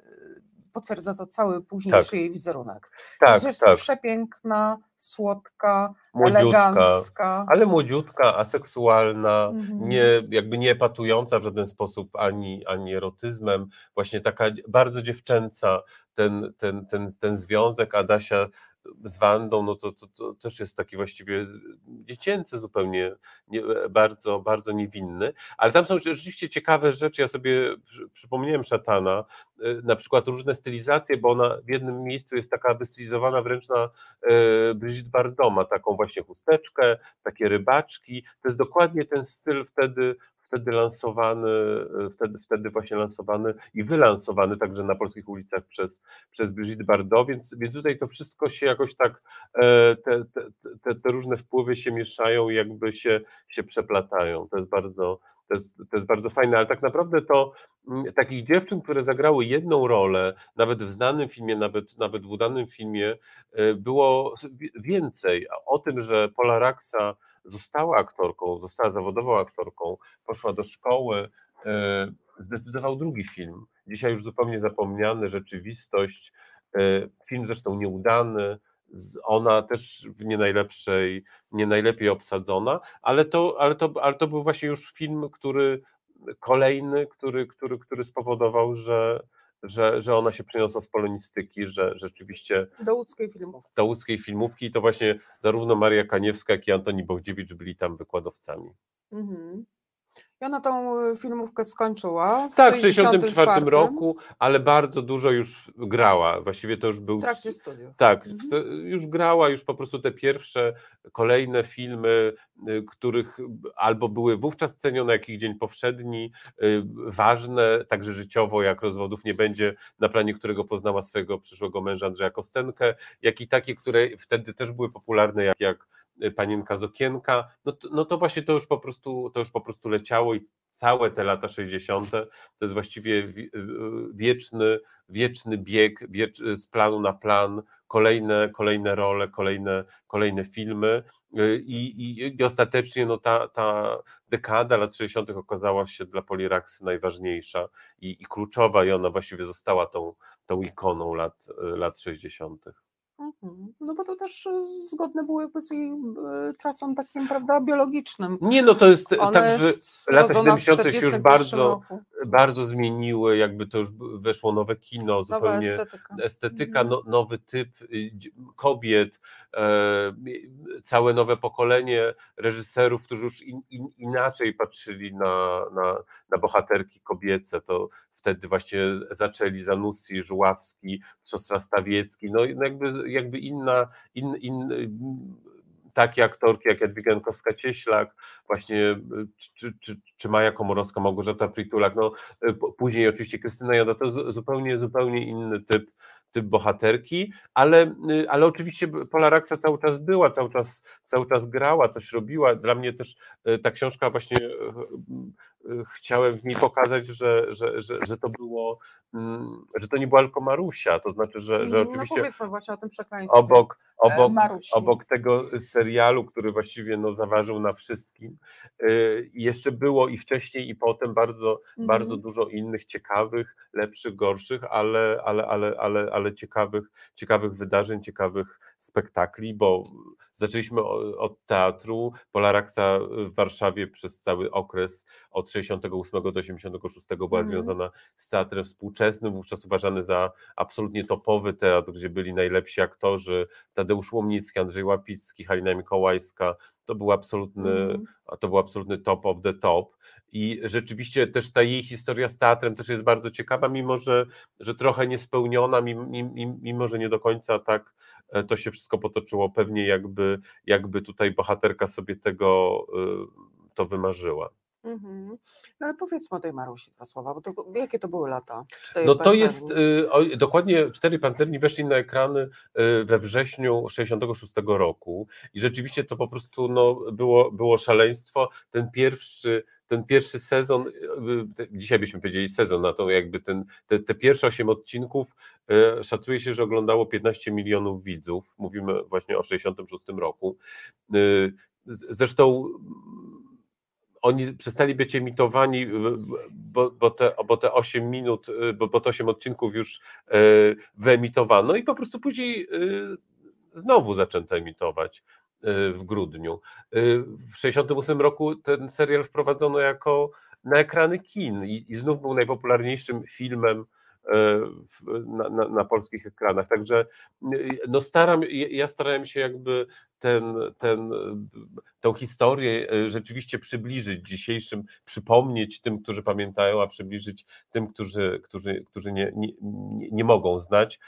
Speaker 3: potwierdza to cały późniejszy jej wizerunek.
Speaker 2: tak,
Speaker 3: jest
Speaker 2: tak,
Speaker 3: przepiękna, słodka,
Speaker 2: młodziutka,
Speaker 3: elegancka.
Speaker 2: ale młodziutka, aseksualna,
Speaker 3: Mhm.
Speaker 2: nie, jakby nie epatująca w żaden sposób ani, ani erotyzmem, właśnie taka bardzo dziewczęca, ten, ten, ten, ten związek Adasia z Wandą, no to, to, to też jest taki właściwie dziecięcy zupełnie, nie, bardzo, bardzo niewinny, ale tam są rzeczywiście ciekawe rzeczy, ja sobie przy- przypomniałem Szatana, y, na przykład różne stylizacje, bo ona w jednym miejscu jest taka wystylizowana wręcz na y, Brigitte Bardot, ma taką właśnie chusteczkę, takie rybaczki, to jest dokładnie ten styl wtedy, wtedy lansowany, y, wtedy, wtedy właśnie lansowany i wylansowany także na polskich ulicach przez, przez Brigitte Bardot, więc, więc tutaj to wszystko się jakoś tak, e, te, te, te, te różne wpływy się mieszają i jakby się, się przeplatają. To jest bardzo, to jest, to jest bardzo fajne, ale tak naprawdę to mm, takich dziewczyn, które zagrały jedną rolę, nawet w znanym filmie, nawet, nawet w udanym filmie, y, było wi- więcej. A O tym, że Pola Raksa została aktorką, została zawodową aktorką, poszła do szkoły, y, zdecydował drugi film. Dzisiaj już zupełnie zapomniany, Rzeczywistość, y, film zresztą nieudany, ona też w nie najlepszej, nie najlepiej obsadzona, ale to, ale to, ale to był właśnie już film, który kolejny, który, który, który spowodował, że, że, że ona się przeniosła z polonistyki, że rzeczywiście
Speaker 1: Do łódzkiej filmówki.
Speaker 2: do łódzkiej filmówki i to właśnie zarówno Maria Kaniewska, jak i Antoni Bogdziewicz byli tam wykładowcami.
Speaker 1: Mhm. I ona tą e, filmówkę skończyła. W
Speaker 2: Tak, w
Speaker 1: 64
Speaker 2: 1964 roku, ale bardzo dużo już grała. Właściwie to już był.
Speaker 1: W trakcie studiów.
Speaker 2: Tak,
Speaker 1: Mhm.
Speaker 2: już grała już po prostu te pierwsze, kolejne filmy, y, których albo były wówczas cenione, jak ich dzień powszedni, y, ważne, także życiowo, jak rozwodów nie będzie, na planie którego poznała swojego przyszłego męża Andrzeja Kostenkę, jak i takie, które wtedy też były popularne, jak, jak y, Panienka z okienka, no to, no to właśnie to już po prostu, to już po prostu leciało i całe te lata 60. to jest właściwie wi- y, wieczny, wieczny bieg wiecz, z planu na plan, kolejne, kolejne role, kolejne, kolejne filmy y, i, i, i ostatecznie no ta, ta dekada lat 60. okazała się dla Poliraksy najważniejsza i, i kluczowa i ona właściwie została tą, tą ikoną lat, lat 60.
Speaker 3: Mhm. No bo to też y, zgodne było jakby z jej y, czasem takim, prawda, biologicznym.
Speaker 2: Nie, no to jest
Speaker 3: Ona
Speaker 2: tak, że lata
Speaker 3: urodzona w
Speaker 2: 70. się już
Speaker 3: 41
Speaker 2: bardzo,
Speaker 3: roku.
Speaker 2: bardzo zmieniły, jakby to już weszło nowe kino,
Speaker 3: Nowa
Speaker 2: zupełnie
Speaker 3: estetyka.
Speaker 2: estetyka,
Speaker 3: Mhm.
Speaker 2: no, nowy typ y, kobiet, e, całe nowe pokolenie reżyserów, którzy już in, in, inaczej patrzyli na, na, na bohaterki kobiece, to wtedy właśnie zaczęli Zanucci, Żuławski, siostra Stawiecki, no jakby, jakby inna, in, in, takie aktorki jak Jadwiga Jankowska-Cieślak, właśnie czy, czy, czy Maja Komorowska, Małgorzata Pritulak, no później oczywiście Krystyna Joda, to zu- zupełnie, zupełnie inny typ, typ bohaterki, ale, ale oczywiście Pola cały czas była, cały czas, cały czas grała, coś robiła. Dla mnie też y, ta książka właśnie y, chciałem niej pokazać, że, że, że, że to było, mm, że to nie była tylko Marusia, to znaczy, że, że
Speaker 3: No
Speaker 2: oczywiście
Speaker 3: powiedzmy właśnie o tym przekleństwie.
Speaker 2: obok,
Speaker 3: e,
Speaker 2: obok,
Speaker 3: Marusi.
Speaker 2: obok tego serialu, który właściwie no, zaważył na wszystkim, y, jeszcze było i wcześniej, i potem bardzo,
Speaker 3: Mhm.
Speaker 2: bardzo dużo innych ciekawych, lepszych, gorszych, ale, ale, ale, ale, ale ciekawych, ciekawych wydarzeń, ciekawych spektakli, bo zaczęliśmy od teatru. Polaraksa w Warszawie przez cały okres od 68 do 86 była
Speaker 3: Mhm.
Speaker 2: związana z teatrem współczesnym, wówczas uważany za absolutnie topowy teatr, gdzie byli najlepsi aktorzy, Tadeusz Łomnicki, Andrzej Łapicki, Halina Mikołajska, to był absolutny,
Speaker 3: Mhm.
Speaker 2: to był absolutny top of the top. I rzeczywiście też ta jej historia z teatrem też jest bardzo ciekawa, mimo że, że trochę niespełniona, mimo, mimo, że nie do końca tak to się wszystko potoczyło. Pewnie jakby, jakby tutaj bohaterka sobie tego y, to wymarzyła.
Speaker 3: Mhm. No ale powiedzmy o tej Marusi dwa słowa, bo to, jakie to były lata? Cztery
Speaker 2: No to jest
Speaker 3: pancerni.
Speaker 2: y, o, dokładnie cztery pancerni weszli na ekrany y, we wrześniu 66 roku i rzeczywiście to po prostu no, było, było szaleństwo. Ten pierwszy, ten pierwszy sezon, dzisiaj byśmy powiedzieli sezon, na to jakby ten, te, te pierwsze osiem odcinków y, szacuje się, że oglądało 15 milionów widzów. Mówimy właśnie o 66 roku. Z- Zresztą mm, oni przestali być emitowani, bo, bo, te, bo te 8 minut, y, bo, bo te 8 odcinków już wyemitowano i po prostu później znowu zaczęto emitować w grudniu. Y, W 68 roku ten serial wprowadzono jako na ekrany kin i, i znów był najpopularniejszym filmem y, na, na, na polskich ekranach. Także y, no staram, ja starałem się jakby ten, ten, tą historię y, rzeczywiście przybliżyć dzisiejszym, przypomnieć tym, którzy pamiętają, a przybliżyć tym, którzy, którzy, którzy nie, nie, nie- mogą znać.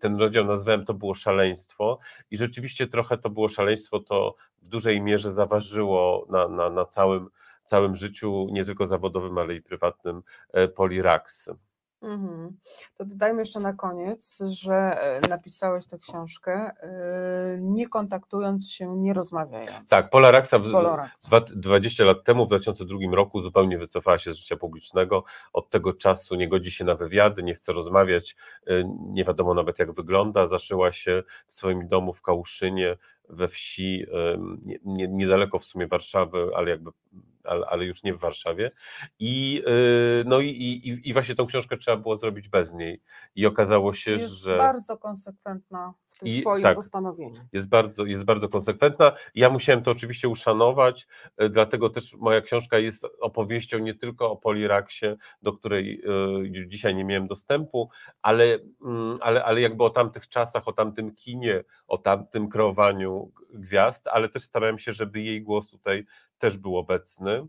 Speaker 2: Ten rozdział nazwałem to było szaleństwo i rzeczywiście trochę to było szaleństwo, to w dużej mierze zaważyło na, na, na całym, całym życiu, nie tylko zawodowym, ale i prywatnym e, Poliraksy.
Speaker 3: Mhm. To dodajmy jeszcze na koniec, że e, napisałeś tę książkę e, nie kontaktując się, nie rozmawiając.
Speaker 2: Tak, Pola Raksa w,
Speaker 3: z Poloraksą.
Speaker 2: dwa- 20 lat temu, w 2002 roku, zupełnie wycofała się z życia publicznego. Od tego czasu nie godzi się na wywiady, nie chce rozmawiać, y, nie wiadomo nawet jak wygląda. Zaszyła się w swoim domu w Kałuszynie, we wsi, niedaleko w sumie Warszawy, ale jakby. Ale, ale już nie w Warszawie. I, y, no i, i, i właśnie tą książkę trzeba było zrobić bez niej. I okazało się,
Speaker 3: Jest
Speaker 2: że.
Speaker 3: bardzo konsekwentna w tym
Speaker 2: I-
Speaker 3: swoim
Speaker 2: tak.
Speaker 3: postanowieniu.
Speaker 2: jest bardzo, jest bardzo konsekwentna. Ja musiałem to oczywiście uszanować, e, dlatego też moja książka jest opowieścią nie tylko o Poliraksie, do której e, dzisiaj nie miałem dostępu, ale, mm, ale, ale jakby o tamtych czasach, o tamtym kinie, o tamtym kreowaniu gwiazd, ale też starałem się, żeby jej głos tutaj też był obecny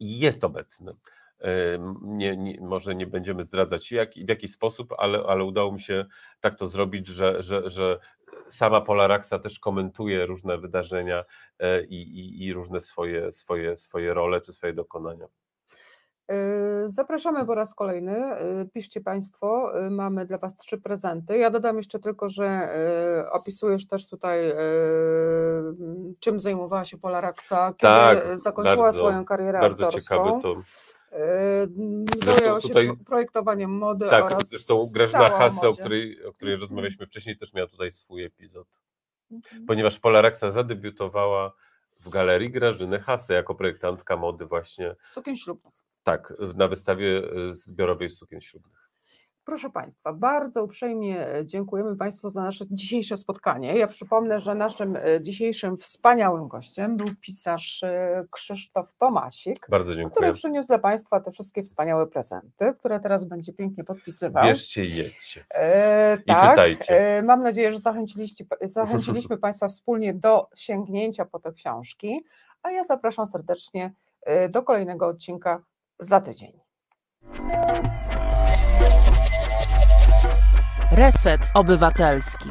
Speaker 2: i jest obecny. Nie, nie, może nie będziemy zdradzać jak, w jaki sposób, ale, ale udało mi się tak to zrobić, że, że, że sama Pola Raksa też komentuje różne wydarzenia e, i, i, i różne swoje, swoje, swoje role czy swoje dokonania.
Speaker 3: Yy, Zapraszamy po raz kolejny. Yy, Piszcie Państwo, yy, mamy dla Was trzy prezenty. Ja dodam jeszcze tylko, że opisujesz też tutaj, czym zajmowała się Pola Raksa, kiedy
Speaker 2: Tak,
Speaker 3: zakończyła
Speaker 2: bardzo-
Speaker 3: swoją karierę
Speaker 2: Bardzo
Speaker 3: aktorską.
Speaker 2: to.
Speaker 3: Zajęła się
Speaker 2: tutaj-
Speaker 3: pro- projektowaniem mody
Speaker 2: Tak,
Speaker 3: oraz
Speaker 2: zresztą Grażyna Hase, o której, o której
Speaker 3: Mhm.
Speaker 2: rozmawialiśmy wcześniej, też miała tutaj swój epizod.
Speaker 3: Mhm.
Speaker 2: Ponieważ Pola Raksa zadebiutowała w galerii Grażyny Hase jako projektantka mody właśnie,
Speaker 3: Sukien ślubnych.
Speaker 2: Tak, na wystawie e, zbiorowej sukien ślubnych.
Speaker 1: Proszę Państwa, bardzo uprzejmie e, dziękujemy Państwu za nasze dzisiejsze spotkanie. Ja przypomnę, że naszym e, dzisiejszym wspaniałym gościem był pisarz Krzysztof Tomasik,
Speaker 2: Bardzo
Speaker 1: który
Speaker 2: dziękuję.
Speaker 1: przyniósł dla Państwa te wszystkie wspaniałe prezenty, które teraz będzie pięknie podpisywał.
Speaker 2: Bierzcie i jedźcie.
Speaker 1: E,
Speaker 2: I czytajcie.
Speaker 1: E, mam nadzieję, że zachęciliście, zachęciliśmy Państwa wspólnie do sięgnięcia po te książki, a ja zapraszam serdecznie do kolejnego odcinka za tydzień.
Speaker 4: Reset Obywatelski.